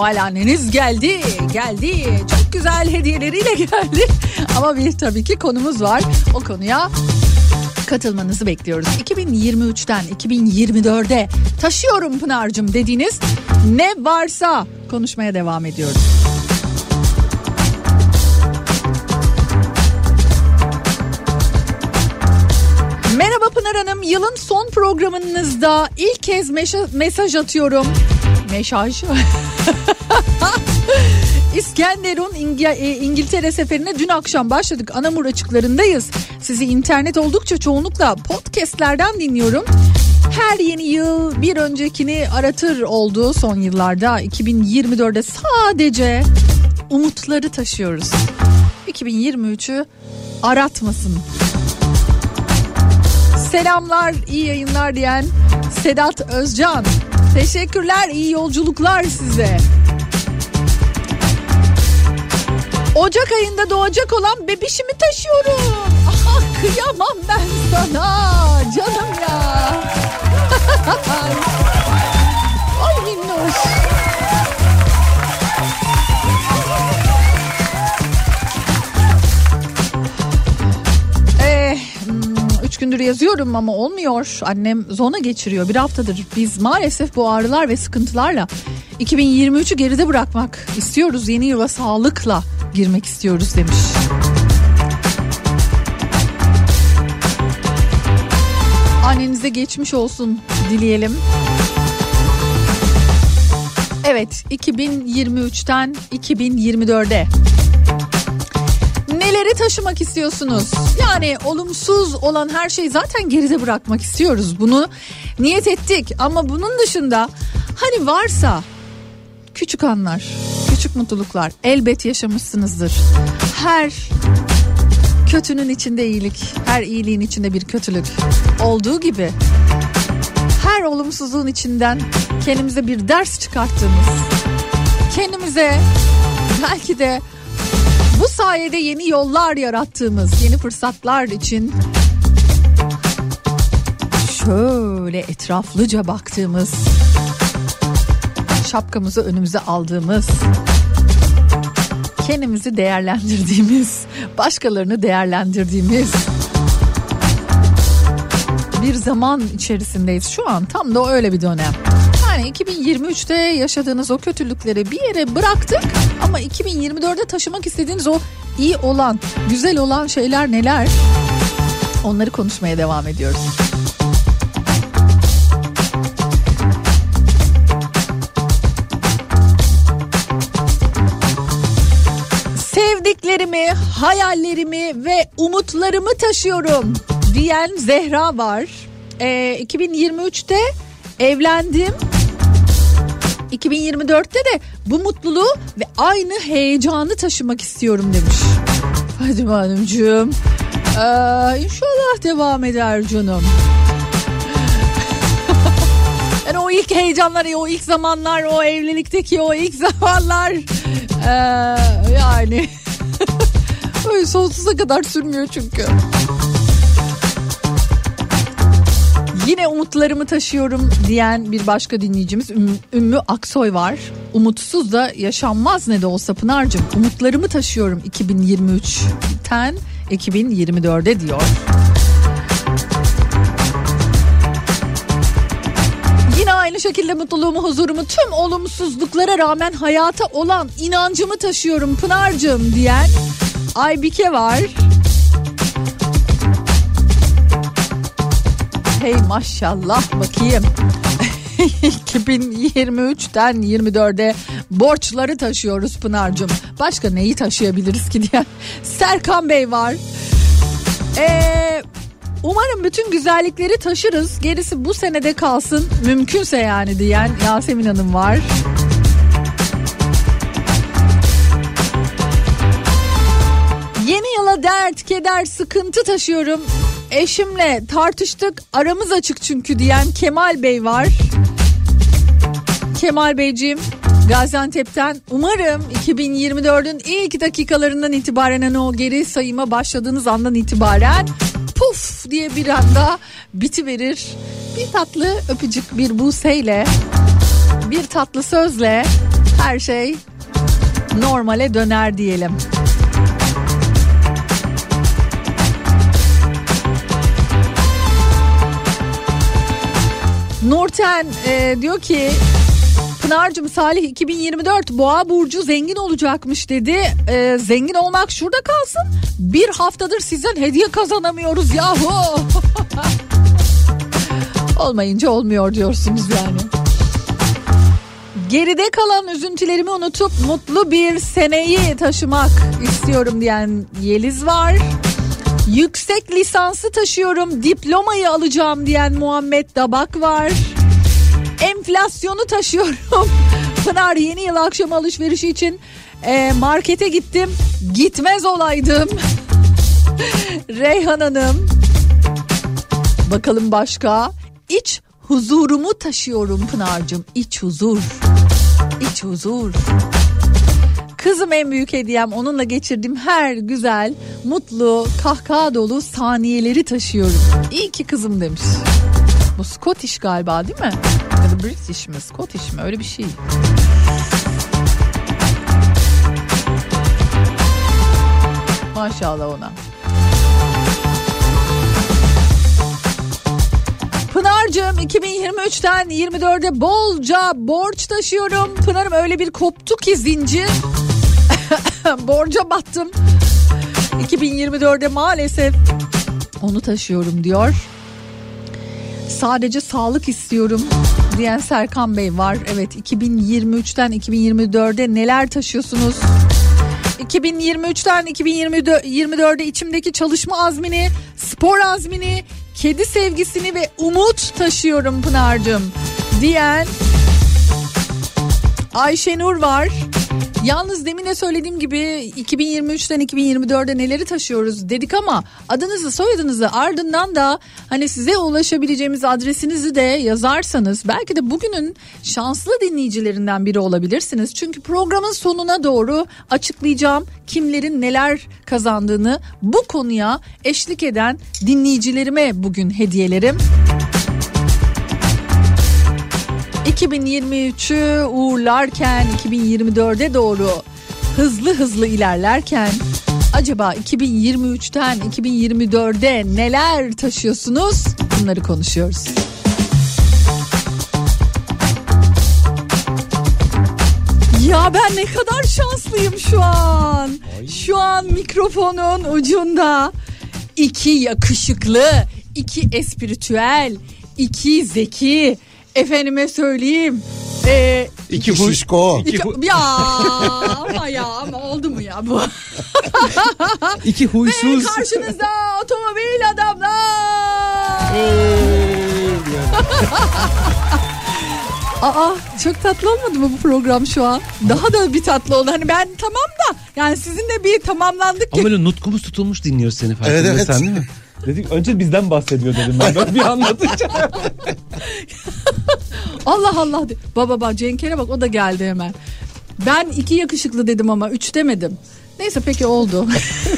Noel anneniz geldi, geldi. Çok güzel hediyeleriyle geldi. <laughs> Ama bir tabii ki konumuz var. O konuya katılmanızı bekliyoruz. 2023'ten 2024'e taşıyorum Pınar'cığım dediğiniz ne varsa konuşmaya devam ediyoruz. Merhaba Pınar Hanım. Yılın son programınızda ilk kez mesaj atıyorum. Mesaj. <laughs> İskenderun e, İngiltere seferine dün akşam başladık. Anamur açıklarındayız. Sizi internet oldukça çoğunlukla podcastlerden dinliyorum. Her yeni yıl bir öncekini aratır oldu son yıllarda. 2024'de sadece umutları taşıyoruz. 2023'ü aratmasın. Selamlar, iyi yayınlar diyen Sedat Özcan. Teşekkürler, iyi yolculuklar size. Ocak ayında doğacak olan bebişimi taşıyorum. Ah kıyamam ben sana canım ya. <laughs> gündür yazıyorum ama olmuyor. Annem zona geçiriyor bir haftadır. Biz maalesef bu ağrılar ve sıkıntılarla 2023'ü geride bırakmak istiyoruz. Yeni yıla sağlıkla girmek istiyoruz demiş. Annenize geçmiş olsun dileyelim. Evet 2023'ten 2024'e Neleri taşımak istiyorsunuz? Yani olumsuz olan her şeyi zaten geride bırakmak istiyoruz. Bunu niyet ettik ama bunun dışında hani varsa küçük anlar, küçük mutluluklar elbet yaşamışsınızdır. Her kötünün içinde iyilik, her iyiliğin içinde bir kötülük olduğu gibi her olumsuzluğun içinden kendimize bir ders çıkarttığımız, kendimize belki de bu sayede yeni yollar yarattığımız, yeni fırsatlar için şöyle etraflıca baktığımız, şapkamızı önümüze aldığımız, kendimizi değerlendirdiğimiz, başkalarını değerlendirdiğimiz bir zaman içerisindeyiz. Şu an tam da öyle bir dönem. Yani 2023'te yaşadığınız o kötülükleri bir yere bıraktık ama 2024'de taşımak istediğiniz o iyi olan, güzel olan şeyler neler? Onları konuşmaya devam ediyoruz. Sevdiklerimi, hayallerimi ve umutlarımı taşıyorum diyen Zehra var. Ee, 2023'te evlendim. 2024'te de bu mutluluğu ve aynı heyecanı taşımak istiyorum demiş. Fadime Hanımcığım. Ee, inşallah devam eder canım. <laughs> yani o ilk heyecanlar, o ilk zamanlar, o evlilikteki o ilk zamanlar. Ee, yani <laughs> öyle sonsuza kadar sürmüyor çünkü. Yine umutlarımı taşıyorum diyen bir başka dinleyicimiz Ümmü, Aksoy var. Umutsuz da yaşanmaz ne de olsa Pınar'cığım. Umutlarımı taşıyorum 2023'ten 2024'e diyor. Yine aynı şekilde mutluluğumu, huzurumu, tüm olumsuzluklara rağmen hayata olan inancımı taşıyorum Pınar'cığım diyen Aybike var. hey maşallah bakayım. <laughs> 2023'ten 24'e borçları taşıyoruz Pınar'cığım. Başka neyi taşıyabiliriz ki diye. Serkan Bey var. Ee, umarım bütün güzellikleri taşırız. Gerisi bu senede kalsın. Mümkünse yani diyen Yasemin Hanım var. Yeni yıla dert, keder, sıkıntı taşıyorum. Eşimle tartıştık aramız açık çünkü diyen Kemal Bey var. Kemal Beyciğim Gaziantep'ten umarım 2024'ün ilk dakikalarından itibaren hani o geri sayıma başladığınız andan itibaren puf diye bir anda bitiverir. Bir tatlı öpücük bir buseyle bir tatlı sözle her şey normale döner diyelim. Nurten e, diyor ki Pınar'cığım Salih 2024 Boğa Burcu zengin olacakmış dedi. E, zengin olmak şurada kalsın. Bir haftadır sizden hediye kazanamıyoruz yahu. <laughs> Olmayınca olmuyor diyorsunuz yani. Geride kalan üzüntülerimi unutup mutlu bir seneyi taşımak istiyorum diyen Yeliz var. Yüksek lisansı taşıyorum, diplomayı alacağım diyen Muhammed Dabak var. Enflasyonu taşıyorum. <laughs> Pınar yeni yıl akşam alışverişi için e, markete gittim. Gitmez olaydım. <laughs> Reyhan Hanım. Bakalım başka. İç huzurumu taşıyorum Pınar'cığım. İç huzur. İç huzur. Kızım en büyük hediyem onunla geçirdiğim her güzel, mutlu, kahkaha dolu saniyeleri taşıyorum. İyi ki kızım demiş. Bu Scottish galiba değil mi? Ya da British mi Scottish mi öyle bir şey. Maşallah ona. Pınar'cığım 2023'ten 24'e bolca borç taşıyorum. Pınar'ım öyle bir koptu ki zincir. <laughs> Borca battım. 2024'de maalesef onu taşıyorum diyor. Sadece sağlık istiyorum diyen Serkan Bey var. Evet 2023'ten 2024'e neler taşıyorsunuz? 2023'ten 2024'e içimdeki çalışma azmini, spor azmini, kedi sevgisini ve umut taşıyorum Pınar'cığım diyen Ayşenur var. Yalnız demin de söylediğim gibi 2023'ten 2024'e neleri taşıyoruz dedik ama adınızı soyadınızı ardından da hani size ulaşabileceğimiz adresinizi de yazarsanız belki de bugünün şanslı dinleyicilerinden biri olabilirsiniz. Çünkü programın sonuna doğru açıklayacağım kimlerin neler kazandığını bu konuya eşlik eden dinleyicilerime bugün hediyelerim. 2023'ü uğurlarken 2024'e doğru hızlı hızlı ilerlerken acaba 2023'ten 2024'e neler taşıyorsunuz? Bunları konuşuyoruz. Ya ben ne kadar şanslıyım şu an. Şu an mikrofonun ucunda iki yakışıklı, iki espritüel, iki zeki, efendime söyleyeyim. Ee, İki şişko. iki, ya ama ya ama oldu mu ya bu? <laughs> İki Ve huysuz. karşınızda otomobil adamlar. <laughs> Aa çok tatlı olmadı mı bu program şu an? Daha da bir tatlı oldu. Hani ben tamam da yani sizinle bir tamamlandık Ama böyle nutkumuz tutulmuş dinliyoruz seni farkında Evet, evet. sen değil mi? Dedik önce bizden bahsediyor dedim ben. Böyle bir anlatınca. <laughs> Allah Allah. de- Baba baba Cenk'e bak o da geldi hemen. Ben iki yakışıklı dedim ama üç demedim. Neyse peki oldu.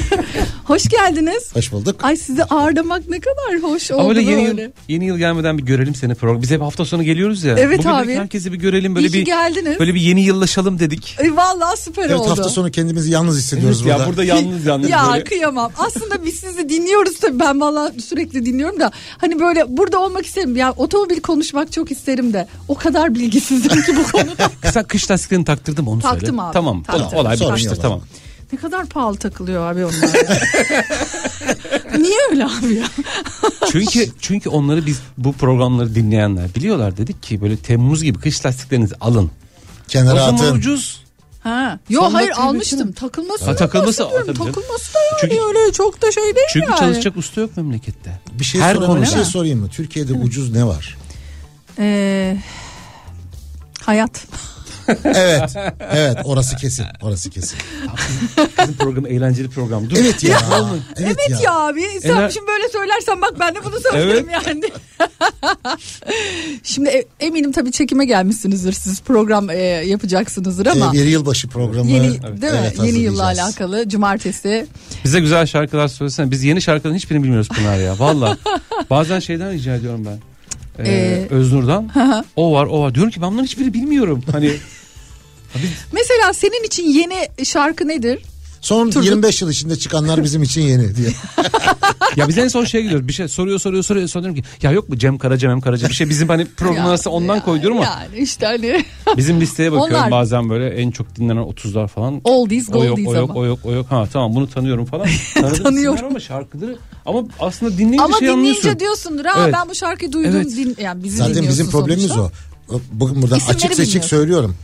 <laughs> hoş geldiniz. Hoş bulduk. Ay sizi ağırlamak ne kadar hoş oldu Ama böyle yeni yıl, yeni yıl gelmeden bir görelim seni program. Biz hep hafta sonu geliyoruz ya. Evet Bugün abi. herkesi bir görelim böyle İyi bir geldiniz. böyle bir yeni yıllaşalım dedik. Ay, vallahi süper Evet oldu. hafta sonu kendimizi yalnız hissediyoruz Evet, ya burada. burada yalnız yalnız <laughs> ya böyle. kıyamam. Aslında biz sizi dinliyoruz tabii. Ben valla sürekli dinliyorum da. Hani böyle burada olmak isterim. Ya otomobil konuşmak çok isterim de. O kadar bilgisizim ki bu konuda. <laughs> Kısa kış lastiklerini taktırdım onu söyle. Taktım abi, Tamam. taktım. Olay bitmiştir tamam. Ne kadar pahalı takılıyor abi onlar. <laughs> Niye öyle abi ya? <laughs> Çünkü çünkü onları biz bu programları dinleyenler biliyorlar dedik ki böyle Temmuz gibi kış lastiklerinizi alın. O Kenara zaman atın. ucuz. Ha. Yo Son hayır dakikaya almıştım. Takılması. Ha, takılması- bahsediyorum. tabii canım. Takılması da yani Çünkü- öyle çok da şey değil Çünkü yani. çalışacak usta yok memlekette. Bir şey, Her sorayım, bir konuda. şey sorayım mı? Türkiye'de ucuz ne var? Ee, hayat. <laughs> Evet. Evet orası kesin. Orası kesin. Bizim program eğlenceli program. Dur. Evet ya. Evet, Evet ya, abi sen Ener- şimdi böyle söylersen bak ben de bunu söylerim yani. <laughs> şimdi e- eminim tabii çekime gelmişsinizdir siz program e, yapacaksınızdır ama Ee, bir yılbaşı programı. yeni Evet, değil mi? evet, yeni yılla alakalı cumartesi. Bize güzel şarkılar söylesene. Biz yeni şarkıların hiçbirini bilmiyoruz Pınar ya. Valla. <laughs> Bazen şeyden rica ediyorum ben. Ee, Ee, Öznur'dan. o var o var. Diyorum ki ben bunların hiçbirini bilmiyorum. Hani <laughs> Mesela senin için yeni şarkı nedir? Son Turgut. 25 yıl içinde çıkanlar bizim için yeni diye. <laughs> ya biz en son şeye gidiyoruz. Bir şey soruyor soruyor soruyor. Sonra diyorum ki ya yok mu Cem Karaca Cem Karaca bir şey bizim hani program <laughs> Ya, arası ondan ya, koyuyorum ama Yani işte hani <laughs> bizim listeye bakıyorum Onlar- bazen böyle en çok dinlenen 30'lar falan. oldies O yok goldies o yok ama. o yok o yok. Ha tamam bunu tanıyorum falan. Tanıyorum. ama şarkıları ama aslında dinleyince Ama şey dinleyince anlıyorsun. diyorsundur ha Evet. ben bu şarkıyı duydum. Evet. Din, yani bizi Zaten bizim problemimiz sonuçta. o. Bugün buradan İsimleri açık seçik bilmiyorsun. söylüyorum.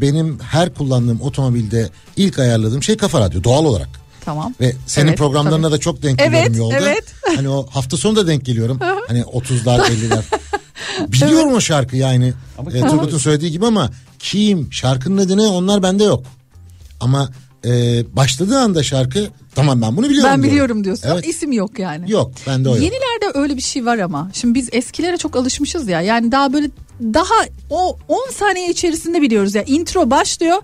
Benim her kullandığım otomobilde ilk ayarladığım şey kafa radyo doğal olarak. Tamam. Ve senin Evet, programlarına tabii. da çok denk Evet, geliyorum yolda. evet. <laughs> Hani o hafta sonu da denk geliyorum. hani 30'lar 50'ler. <laughs> Biliyorum o şarkı yani. Ama- E, Turgut'un söylediği gibi ama kim, şarkının adı ne onlar bende yok. Ama e, başladığı anda şarkı tamam ben bunu biliyorum. Ben diyorum. biliyorum diyorsun Evet. isim yok yani. Yok bende o yok. Yenilerde öyle bir şey var ama. Şimdi biz eskilere çok alışmışız ya. Yani daha böyle daha o 10 saniye içerisinde biliyoruz ya. Intro başlıyor.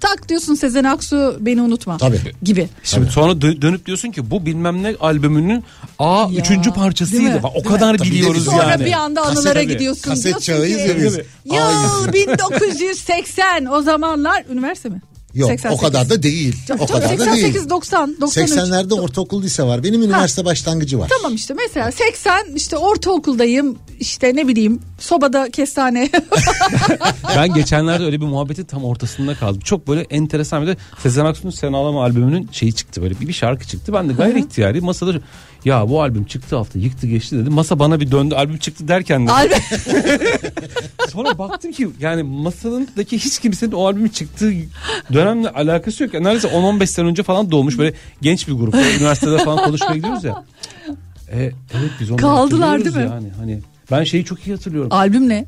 Tak diyorsun Sezen Aksu beni unutma. Tabii. Gibi. Şimdi sonra dö- dönüp diyorsun ki bu bilmem ne albümünün A Ya, üçüncü değil parçasıydı. mi? Bak, o Değil mi? kadar Tabii, biliyoruz bir de Sonra yani. bir anda Kaset- anılara tabii. gidiyorsun. Kaset çağıyız ya biz. Yıl 1980 o zamanlar üniversite mi? Yok 88. o kadar da değil. Çok- o çok kadar da değil. 88 90 93. 80'lerde ortaokul lise var. Benim üniversite başlangıcı var. Tamam işte mesela 80 işte ortaokuldayım işte ne bileyim sobada kestane <laughs> Ben geçenlerde öyle bir muhabbeti tam ortasında kaldım. Çok böyle enteresan bir de Sezen Aksu'nun Sen Ağlama albümünün şeyi çıktı böyle bir, bir şarkı çıktı. Ben de gayri ihtiyari masada ya bu albüm çıktı hafta yıktı geçti dedi. Masa bana bir döndü albüm çıktı derken de. Albüm- <laughs> Sonra baktım ki yani masadaki hiç kimsenin o albümün çıktığı dönemle alakası yok. Yani neredeyse 10-15 sene önce falan doğmuş böyle genç bir grup. Üniversitede falan konuşmaya gidiyoruz ya. E, evet biz onları Kaldılar değil mi? Yani hani ben şeyi çok iyi hatırlıyorum. albüm ne?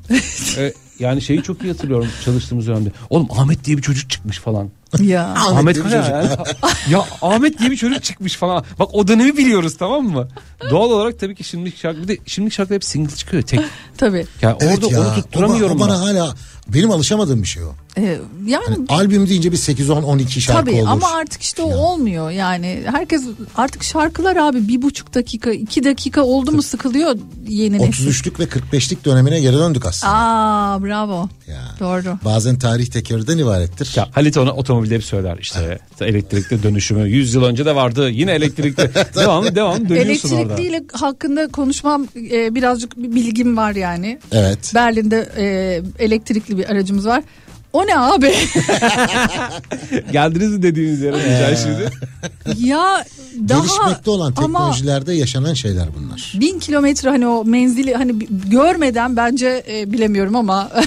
E, yani şeyi çok iyi hatırlıyorum çalıştığımız dönemde. Oğlum Ahmet diye bir çocuk çıkmış falan. ya. Ahmet, diye bir Kaya çocuk. yani. <laughs> ya Ahmet diye bir çocuk çıkmış falan. Bak o dönemi biliyoruz tamam mı? Doğal olarak tabii ki şimdilik şarkı bir de şimdilik şarkı hep single çıkıyor tek. Tabii. Yani Evet orada ya, onu tutturamıyorum o, ba- o bana ben. hala benim alışamadığım bir şey o. Ee, yani Albüm deyince bir 8 10 12 şarkı tabii olur. ama artık işte o olmuyor yani herkes artık şarkılar abi bir buçuk dakika iki dakika oldu mu sıkılıyor yeni nesil. 33'lük ve 45'lik dönemine geri döndük aslında. Aa bravo. Ya. Doğru. Bazen tarih tekerrürden ibarettir. Ya Halit ona otomobilde hep söyler işte elektrikli dönüşümü 100 yıl önce de vardı yine elektrikli <laughs> devam devam dönüyorsun orada. Elektrikliyle hakkında konuşmam e, birazcık bir bilgim var yani. Evet. Berlin'de e, elektrikli bir aracımız var. O ne abi? <laughs> Geldiniz mi dediğiniz yere diyeceğim şimdi. ya daha Gelişmekte olan ama teknolojilerde yaşanan şeyler bunlar. bin kilometre hani o menzili hani bi- görmeden bence e, bilemiyorum ama <laughs>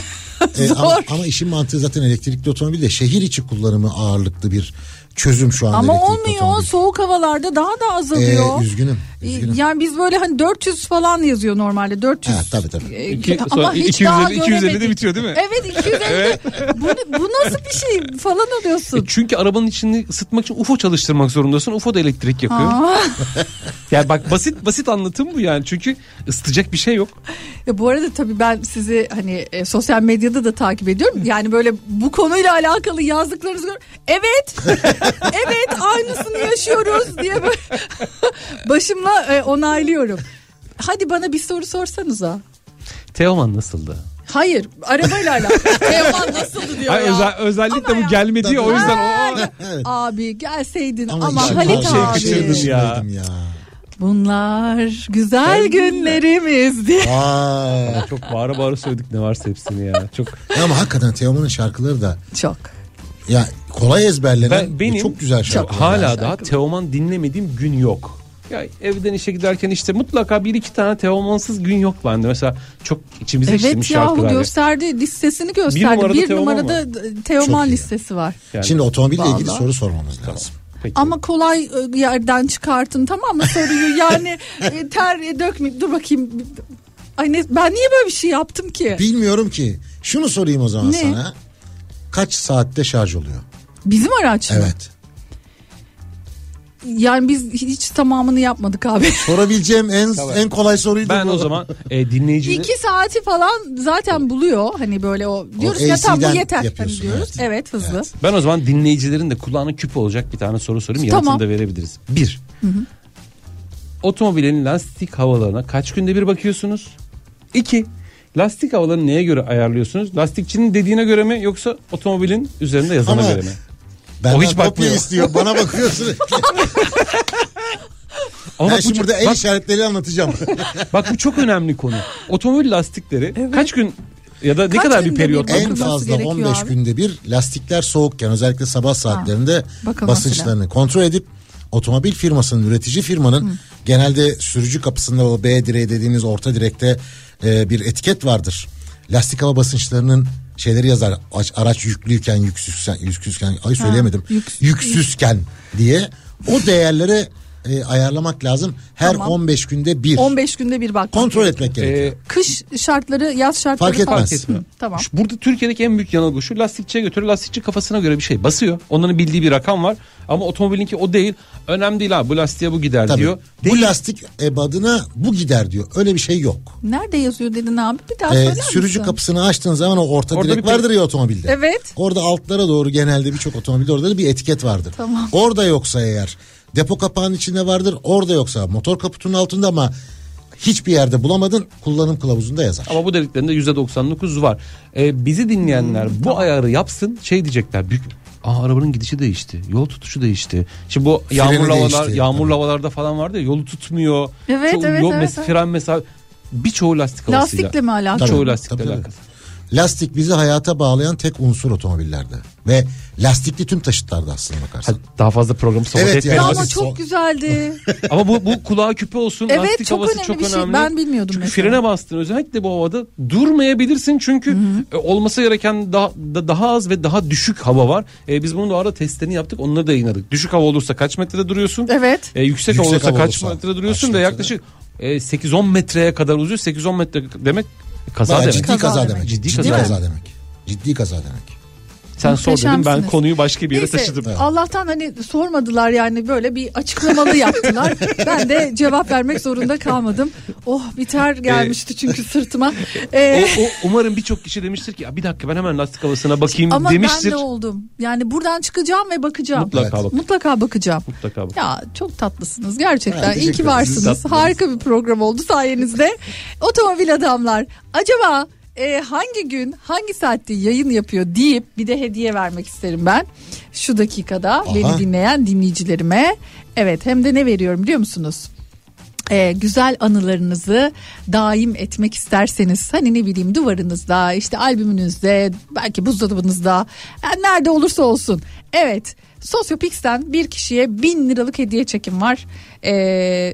Ee, zor. ama, ama işin mantığı zaten elektrikli otomobil de şehir içi kullanımı ağırlıklı bir çözüm şu anda Ama elektrikli olmuyor otomobil. soğuk havalarda daha da azalıyor. Ee, üzgünüm. E, üzgünüm. Yani biz böyle hani 400 falan yazıyor normalde 400. Ha, tabii, tabii. E, İki- ama sonra hiç 250 daha 250 de bitiyor değil mi? Evet 250. <laughs> bu, bu nasıl bir şey falan oluyorsun. E çünkü arabanın içini ısıtmak için UFO çalıştırmak zorundasın. UFO da elektrik yakıyor. <laughs> Yani bak basit basit anlatım bu yani. Çünkü ısıtacak bir şey yok. Ya bu arada tabii ben sizi hani e, sosyal medyada da takip ediyorum. Yani böyle bu konuyla alakalı yazdıklarınızı gör. Evet. <laughs> evet aynısını yaşıyoruz diye böyle başımla e, onaylıyorum. Hadi bana bir soru sorsanıza. Teoman nasıldı? Hayır arabayla alakalı. <laughs> Teoman nasıldı diyor Ay, ya. özel, özellikle Ama bu gelmedi ya o yüzden o... Evet. Abi gelseydin Ama, ama, işin Halit çok şey abi. kaçırdın ya. Ya. Bunlar güzel günlerimizdi. Aa. Çok bağıra bağıra söyledik ne varsa hepsini ya. Çok Ya ama hakikaten Teoman'ın şarkıları da Çok. ya kolay ezberlenen Ben- benim çok güzel şarkılar. hala daha Teoman dinlemediğim gün yok. Ya evden işe giderken işte mutlaka bir iki tane Teoman'sız gün yok bende. Mesela çok içimize işlemiş Evet yahu şarkılar. ya. gösterdi listesini Bir gösterdi. numarada Bir Teoman numarada Teoman listesi var. Yani. Şimdi otomobille ilgili Vallahi. soru sormamız lazım. Peki. Ama kolay e, yerden çıkartın tamam mı soruyu <laughs> yani e, ter dökmeyeyim dur bakayım. Ay ne, ben niye böyle bir şey yaptım ki? Bilmiyorum ki. Şunu sorayım o zaman Ne? sana. kaç saatte şarj oluyor? Bizim araç mı? Evet. Yani biz hiç tamamını yapmadık abi. <laughs> Sorabileceğim en en kolay soruydu Ben bu. o zaman e, dinleyiciler İki saati falan zaten buluyor. Hani böyle o diyoruz O ya tamam bu AC'den yeter. Hani yapıyorsun, diyoruz. evet. Evet, hızlı. ben o zaman dinleyicilerin de kulağına küp olacak bir tane soru sorayım. Tamam. Yanıtını da verebiliriz. Bir. Otomobilin lastik havalarına kaç günde bir bakıyorsunuz? İki. Lastik havalarını neye göre ayarlıyorsunuz? Lastikçinin dediğine göre mi yoksa otomobilin üzerinde yazana Ama göre mi? Benden O hiç bakmıyor. istiyor. Bana bakıyorsun. <laughs> Ama ben bak, bu şimdi çok- burada el bak- işaretleri anlatacağım. <laughs> Bak bu çok önemli konu. Otomobil lastikleri kaç gün ya da ne Kaç kadar bir periyot en fazla gerekiyor 15 abi. günde bir lastikler soğukken özellikle sabah saatlerinde bakılması basınçlarını kontrol edip otomobil firmasının üretici firmanın genelde sürücü kapısında o B direği dediğimiz orta direkte e, bir etiket vardır. Lastik hava basınçlarının şeyleri yazar. Araç, yüklüyken yüksüzken yüksüzken ay söyleyemedim. yüks- yüksüzken diye o değerlere e, ayarlamak lazım. Her Tamam. 15 günde bir 15 günde bir bak. kontrol etmek gerekiyor. Ee, Kış şartları, yaz şartları Fark etmez. Hı, <laughs> tamam. Şu- Burada Türkiye'deki en büyük yanılgı şu lastikçiye götürüyor lastikçi kafasına göre bir şey basıyor. Onların bildiği bir rakam var ama otomobilinki o değil. Önemli değil abi bu lastiğe bu gider Tabii. diyor. Bu Değil. lastik ebadına bu gider diyor. Öyle bir şey yok. Nerede yazıyor dedin abi? Bir daha Ee, söyler sürücü misin? kapısını açtığın zaman o orta Orada direk bir- vardır ya otomobilde. Evet. Orada altlara doğru genelde birçok otomobilde orada da bir etiket vardır. Tamam. Orada yoksa eğer depo kapağının içinde vardır. Orada yoksa motor kaputunun altında ama hiçbir yerde bulamadın kullanım kılavuzunda yazar. Ama bu dediklerinde %99 var. Ee, bizi dinleyenler Hmm, bu ayarı yapsın şey diyecekler. Büyük, Aa, arabanın gidişi değişti. Yol tutuşu değişti. Şimdi bu yağmurlu havalar, değişti. yağmurlu havalarda falan vardı ya yolu tutmuyor. Evet, Çoğu evet, yol evet, mes- evet. Fren mesafe birçoğu lastik havasıyla. Lastikle mi alakalı? Tabii, Çoğu lastikle tabii, tabii. Lastik bizi hayata bağlayan tek unsur otomobillerde. Ve lastikli tüm taşıtlarda aslına bakarsan. Hadi daha fazla programı sohbet Evet etmeyelim. ya. Ya ama çok güzeldi. <laughs> Ama bu bu kulağa küpe olsun. Evet, lastik çok havası önemli çok bir şey. önemli. Ben bilmiyordum Çünkü mesela. frene bastın özellikle bu havada durmayabilirsin çünkü e, olması gereken daha da- daha az ve daha düşük hava var. E, biz bunun da arada testlerini yaptık. Onları da yayınladık. Düşük hava olursa kaç metrede duruyorsun? Evet. E, yüksek, hava Yüksek olursa hava kaç olursa metrede duruyorsun kaç ve metrede? yaklaşık e, 8-10 metreye kadar uzuyor. 8-10 metre demek kaza Bayağı demek. ciddi Kaza kaza, demek. Ciddi Ciddi, kaza demek. Ciddi kaza demek. Sen sor dedim ben konuyu başka bir yere Neyse, taşıdım. Allah'tan hani sormadılar yani böyle bir açıklamalı yaptılar. <laughs> ben de cevap vermek zorunda kalmadım. Oh biter gelmişti çünkü sırtıma. <laughs> Ee, O, o, umarım birçok kişi demiştir ki "Ya bir dakika ben hemen lastik havasına bakayım ama demiştir. ben de oldum. Yani buradan çıkacağım ve bakacağım. Mutlaka Evet. bak. Mutlaka bakacağım. Mutlaka bak. Ya çok tatlısınız gerçekten. Ha, İyi ki varsınız. Harika bir program oldu sayenizde. Otomobil adamlar. Acaba e, hangi gün hangi saatte yayın yapıyor deyip bir de hediye vermek isterim ben. Şu dakikada beni dinleyen dinleyicilerime. Evet hem de ne veriyorum biliyor musunuz? Ee, güzel anılarınızı daim etmek isterseniz hani ne bileyim duvarınızda işte albümünüzde belki buzdolabınızda yani nerede olursa olsun evet Sosyopix'ten bir kişiye bin liralık hediye çekim var Ee,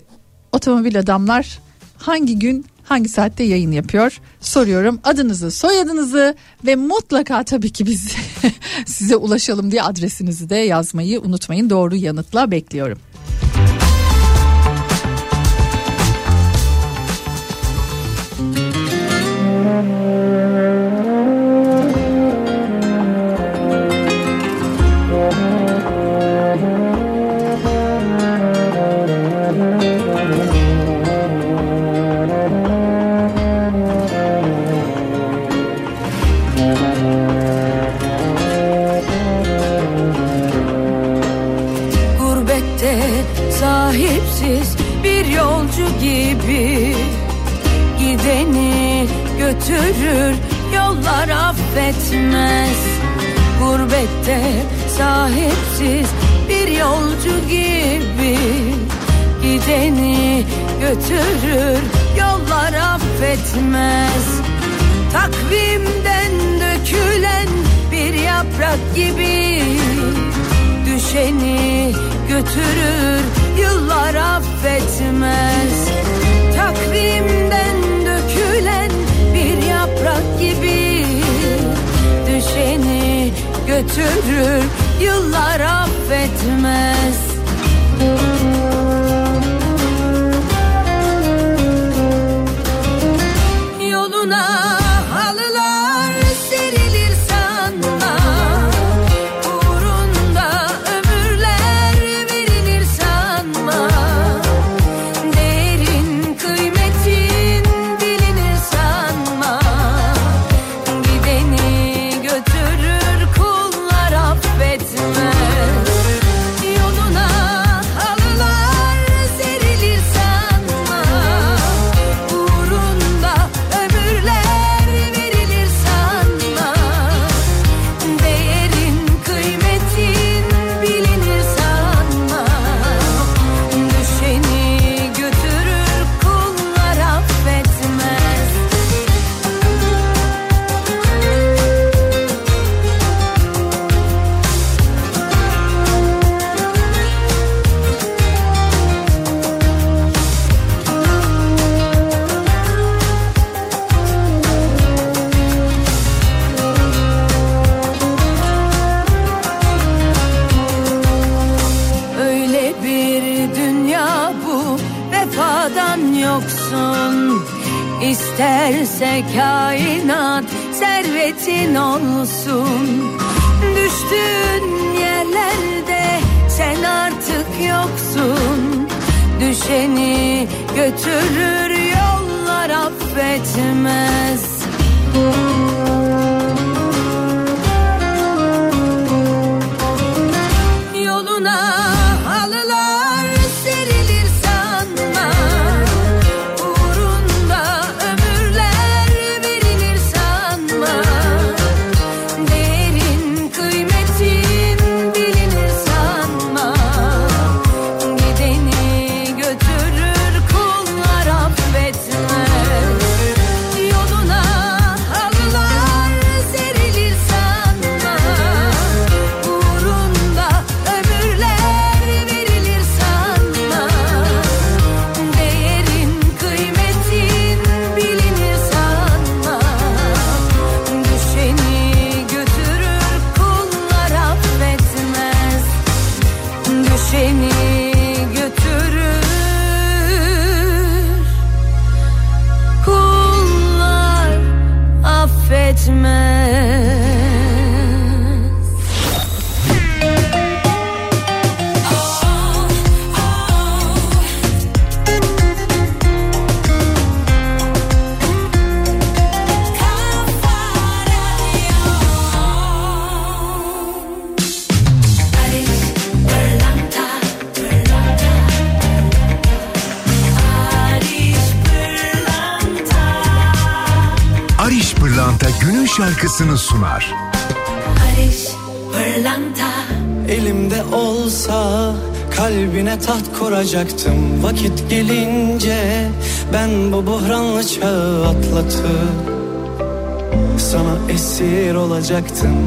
otomobil adamlar hangi gün hangi saatte yayın yapıyor soruyorum adınızı soyadınızı ve mutlaka tabii ki biz <laughs> size ulaşalım diye adresinizi de yazmayı unutmayın doğru yanıtla bekliyorum. Gurbette affetmez Gurbette sahipsiz bir yolcu gibi Gideni götürür yollar affetmez. Takvimden dökülen bir yaprak gibi Düşeni götürür yıllar affetmez. Takvimden götürür yıllar affetmez affetmez Yoluna olacaktım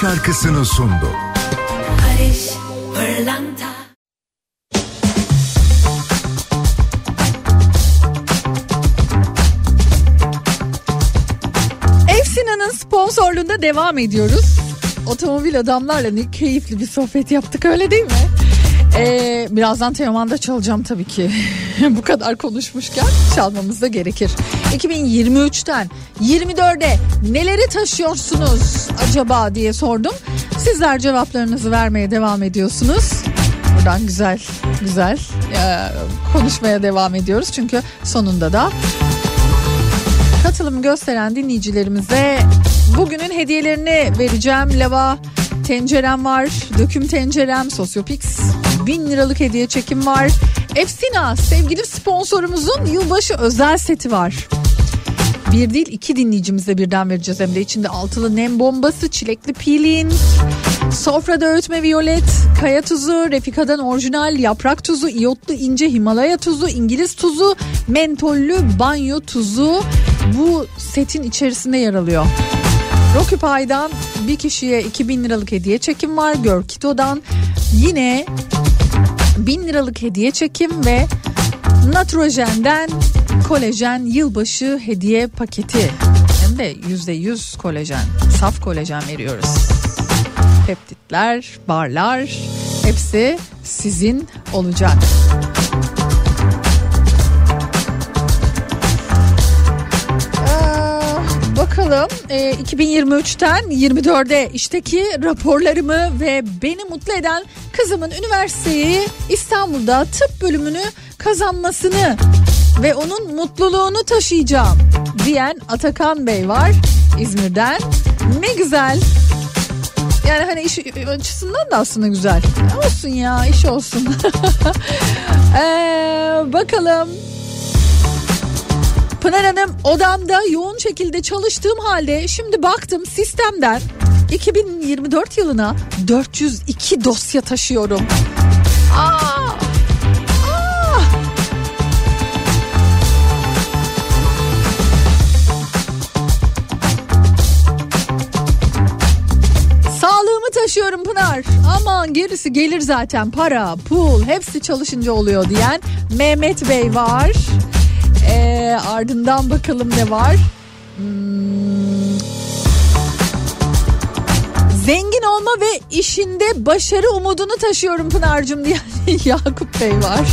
şarkısını sundu. Barış pırlanta Efsina'nın sponsorluğunda devam ediyoruz. otomobil adamlarla ne keyifli bir sohbet yaptık öyle değil mi? Ee, birazdan Teoman'da çalacağım tabii ki. <laughs> Bu kadar konuşmuşken çalmamız da gerekir. 2023'ten 24'e neleri taşıyorsunuz acaba diye sordum. Sizler cevaplarınızı vermeye devam ediyorsunuz. Buradan güzel güzel e, konuşmaya devam ediyoruz. Çünkü sonunda da katılım gösteren dinleyicilerimize bugünün hediyelerini vereceğim. Lava tencerem var, döküm tencerem, Sosyopix 1000 liralık hediye çekim var. Efsina sevgili sponsorumuzun yılbaşı özel seti var. Bir değil iki dinleyicimize birden vereceğiz hem de içinde altılı nem bombası, çilekli peeling, sofrada öğütme violet, kaya tuzu, Refika'dan orijinal yaprak tuzu, iyotlu ince Himalaya tuzu, İngiliz tuzu, mentollü banyo tuzu bu setin içerisinde yer alıyor. Rockupy'dan bir kişiye 2000 liralık hediye çekim var. Görkito'dan yine 1000 liralık hediye çekim ve Natrojen'den kolajen yılbaşı hediye paketi. Hem de %100 kolajen, saf kolajen veriyoruz. Peptitler, barlar hepsi sizin olacak. Bakalım e, 2023'ten 24'e işteki raporlarımı ve beni mutlu eden kızımın üniversiteyi İstanbul'da tıp bölümünü kazanmasını ve onun mutluluğunu taşıyacağım diyen Atakan Bey var İzmir'den. Ne güzel. Yani hani iş açısından da aslında güzel. Olsun ya iş olsun. <laughs> ee, bakalım Pınar Hanım odamda yoğun şekilde çalıştığım halde şimdi baktım sistemden 2024 yılına 402 dosya taşıyorum. Aa! Taşıyorum Pınar. Aman gerisi gelir zaten para, pul hepsi çalışınca oluyor diyen Mehmet Bey var. Ee, ardından bakalım ne var. Hmm. Zengin olma ve işinde başarı umudunu taşıyorum Pınar'cığım diyen <laughs> Yakup Bey var.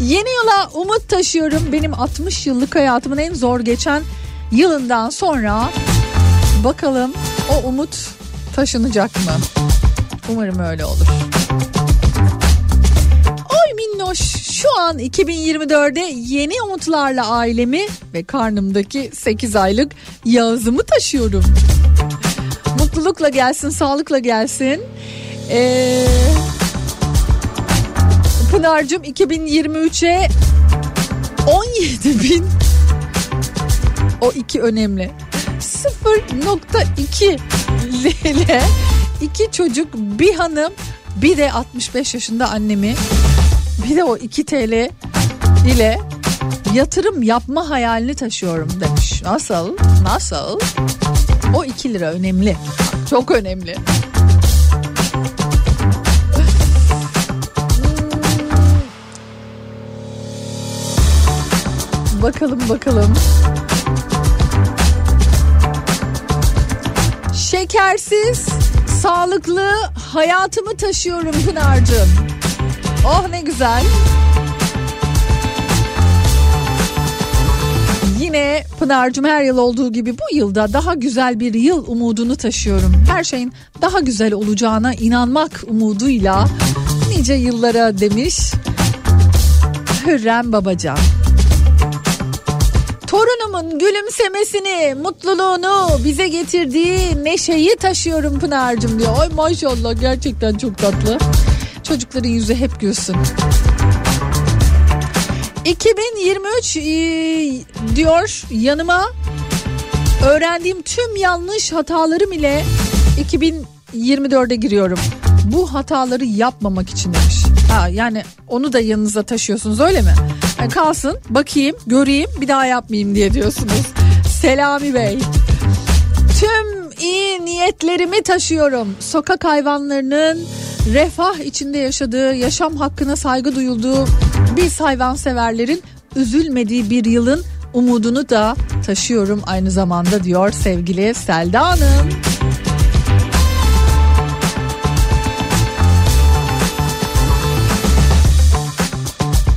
Yeni yıla umut taşıyorum. Benim 60 yıllık hayatımın en zor geçen yılından sonra bakalım o umut taşınacak mı? Umarım öyle olur. Şu an 2024'de yeni umutlarla ailemi ve karnımdaki 8 aylık Yağız'ımı taşıyorum. Mutlulukla gelsin, sağlıkla gelsin. Ee, Pınar'cığım 2023'e 17 bin o iki önemli 0.2 ile iki çocuk bir hanım bir de 65 yaşında annemi bir de o 2 TL ile yatırım yapma hayalini taşıyorum demiş. Nasıl? Nasıl? O 2 lira önemli. Çok önemli. Bakalım bakalım. Şekersiz, sağlıklı hayatımı taşıyorum Pınar'cığım. Oh ne güzel. Yine Pınar'cığım her yıl olduğu gibi bu yılda daha güzel bir yıl umudunu taşıyorum. Her şeyin daha güzel olacağına inanmak umuduyla nice yıllara demiş Hürrem Babacan. Torunumun gülümsemesini, mutluluğunu bize getirdiği neşeyi taşıyorum Pınar'cığım diyor. Ay maşallah gerçekten çok tatlı. Çocukların yüzü hep gülsün. 2023 e, diyor yanıma öğrendiğim tüm yanlış hatalarım ile 2024'e giriyorum. Bu hataları yapmamak için demiş. Ha, yani onu da yanınıza taşıyorsunuz öyle mi? Yani kalsın bakayım göreyim bir daha yapmayayım diye diyorsunuz. Selami Bey. Tüm iyi niyetlerimi taşıyorum. Sokak hayvanlarının refah içinde yaşadığı, yaşam hakkına saygı duyulduğu biz hayvanseverlerin üzülmediği bir yılın umudunu da taşıyorum aynı zamanda diyor sevgili Selda Hanım.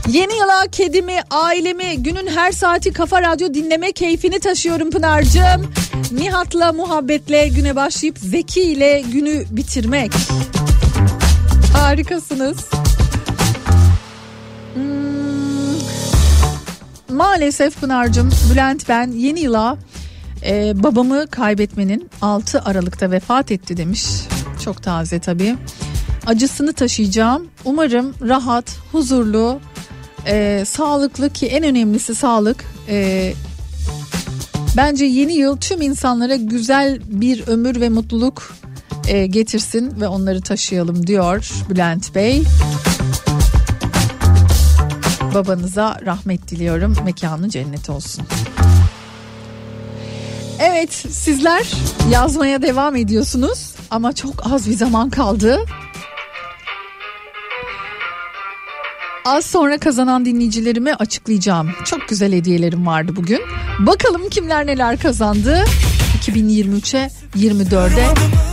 Yeni yıla kedimi, ailemi, günün her saati Kafa Radyo dinleme keyfini taşıyorum Pınar'cığım. Nihat'la muhabbetle güne başlayıp Zeki ile günü bitirmek. Harikasınız. Hmm. Maalesef Pınar'cığım Bülent ben yeni yıla e, babamı kaybetmenin 6 Aralık'ta vefat etti demiş. Çok taze tabii. Acısını taşıyacağım. Umarım rahat, huzurlu, e, sağlıklı ki en önemlisi sağlık. E, bence yeni yıl tüm insanlara güzel bir ömür ve mutluluk e, getirsin ve onları taşıyalım diyor Bülent Bey. Babanıza rahmet diliyorum. Mekanı cennet olsun. Evet sizler yazmaya devam ediyorsunuz ama çok az bir zaman kaldı. Az sonra kazanan dinleyicilerimi açıklayacağım. Çok güzel hediyelerim vardı bugün. Bakalım kimler neler kazandı. 2023'e 24'e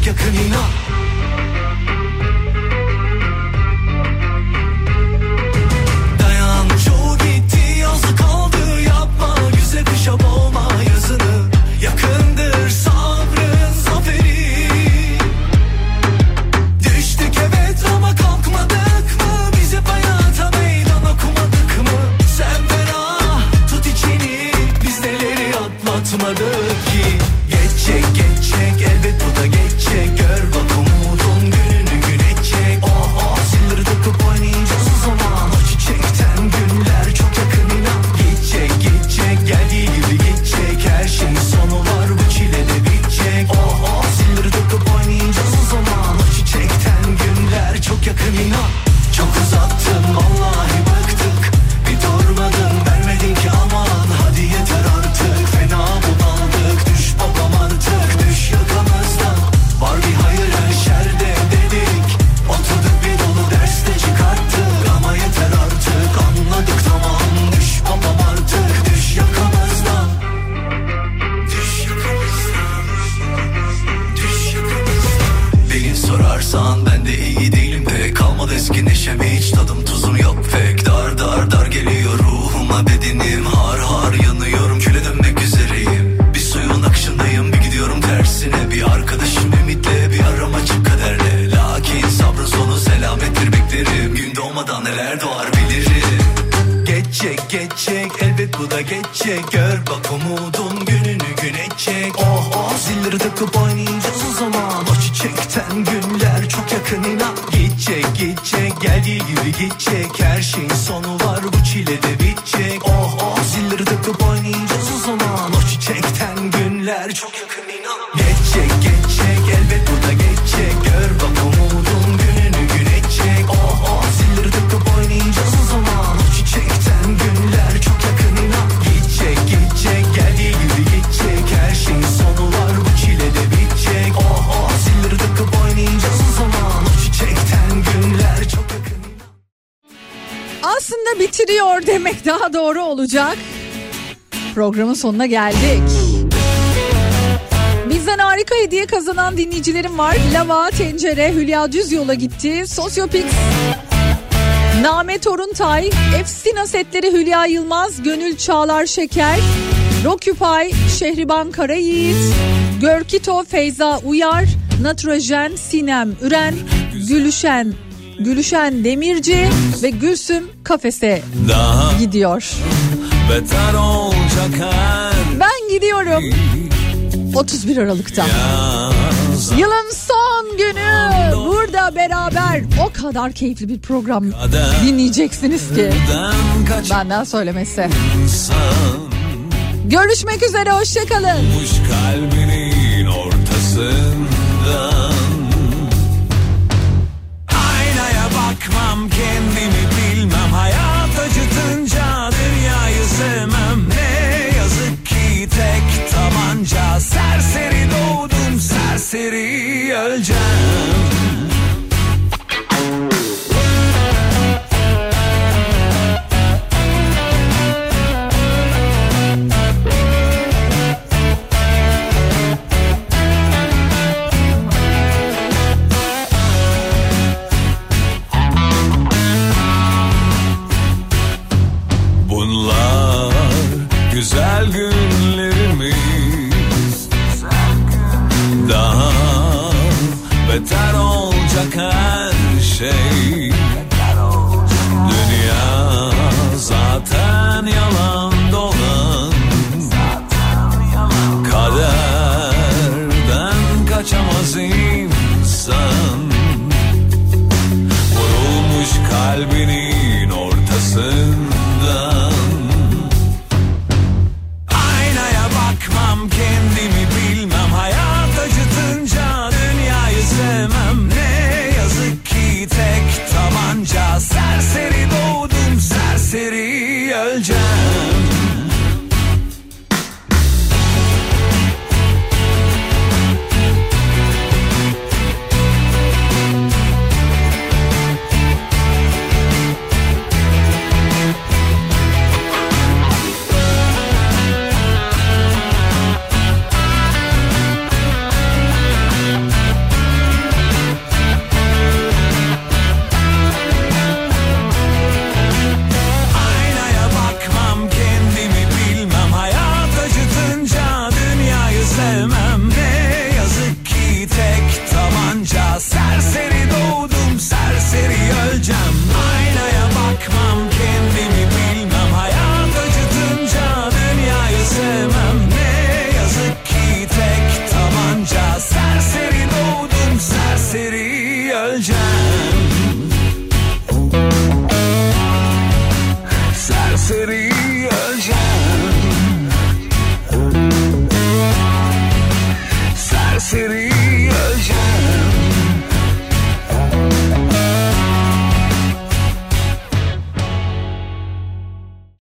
çok yakın inan. programın sonuna geldik. Bizden harika hediye kazanan dinleyicilerim var. Lava, Tencere, Hülya Düz yola gitti. Sosyopix, Name Toruntay, Efsina setleri Hülya Yılmaz, Gönül Çağlar Şeker, Rokupay, Şehriban Karayiğit, Görkito, Feyza Uyar, Natrojen, Sinem Üren, Gülüşen Gülüşen Demirci ve Gülsüm kafese Daha gidiyor. Beter ben gidiyorum. 31 Aralık'ta. Yılın son günü burada beraber o kadar keyifli bir program dinleyeceksiniz ki. Benden söylemesi. Görüşmek üzere hoşçakalın. kalbinin ortasından Aynaya bakmam gerek tabanca. Serseri doğdum serseri öleceğim kaçamaz insan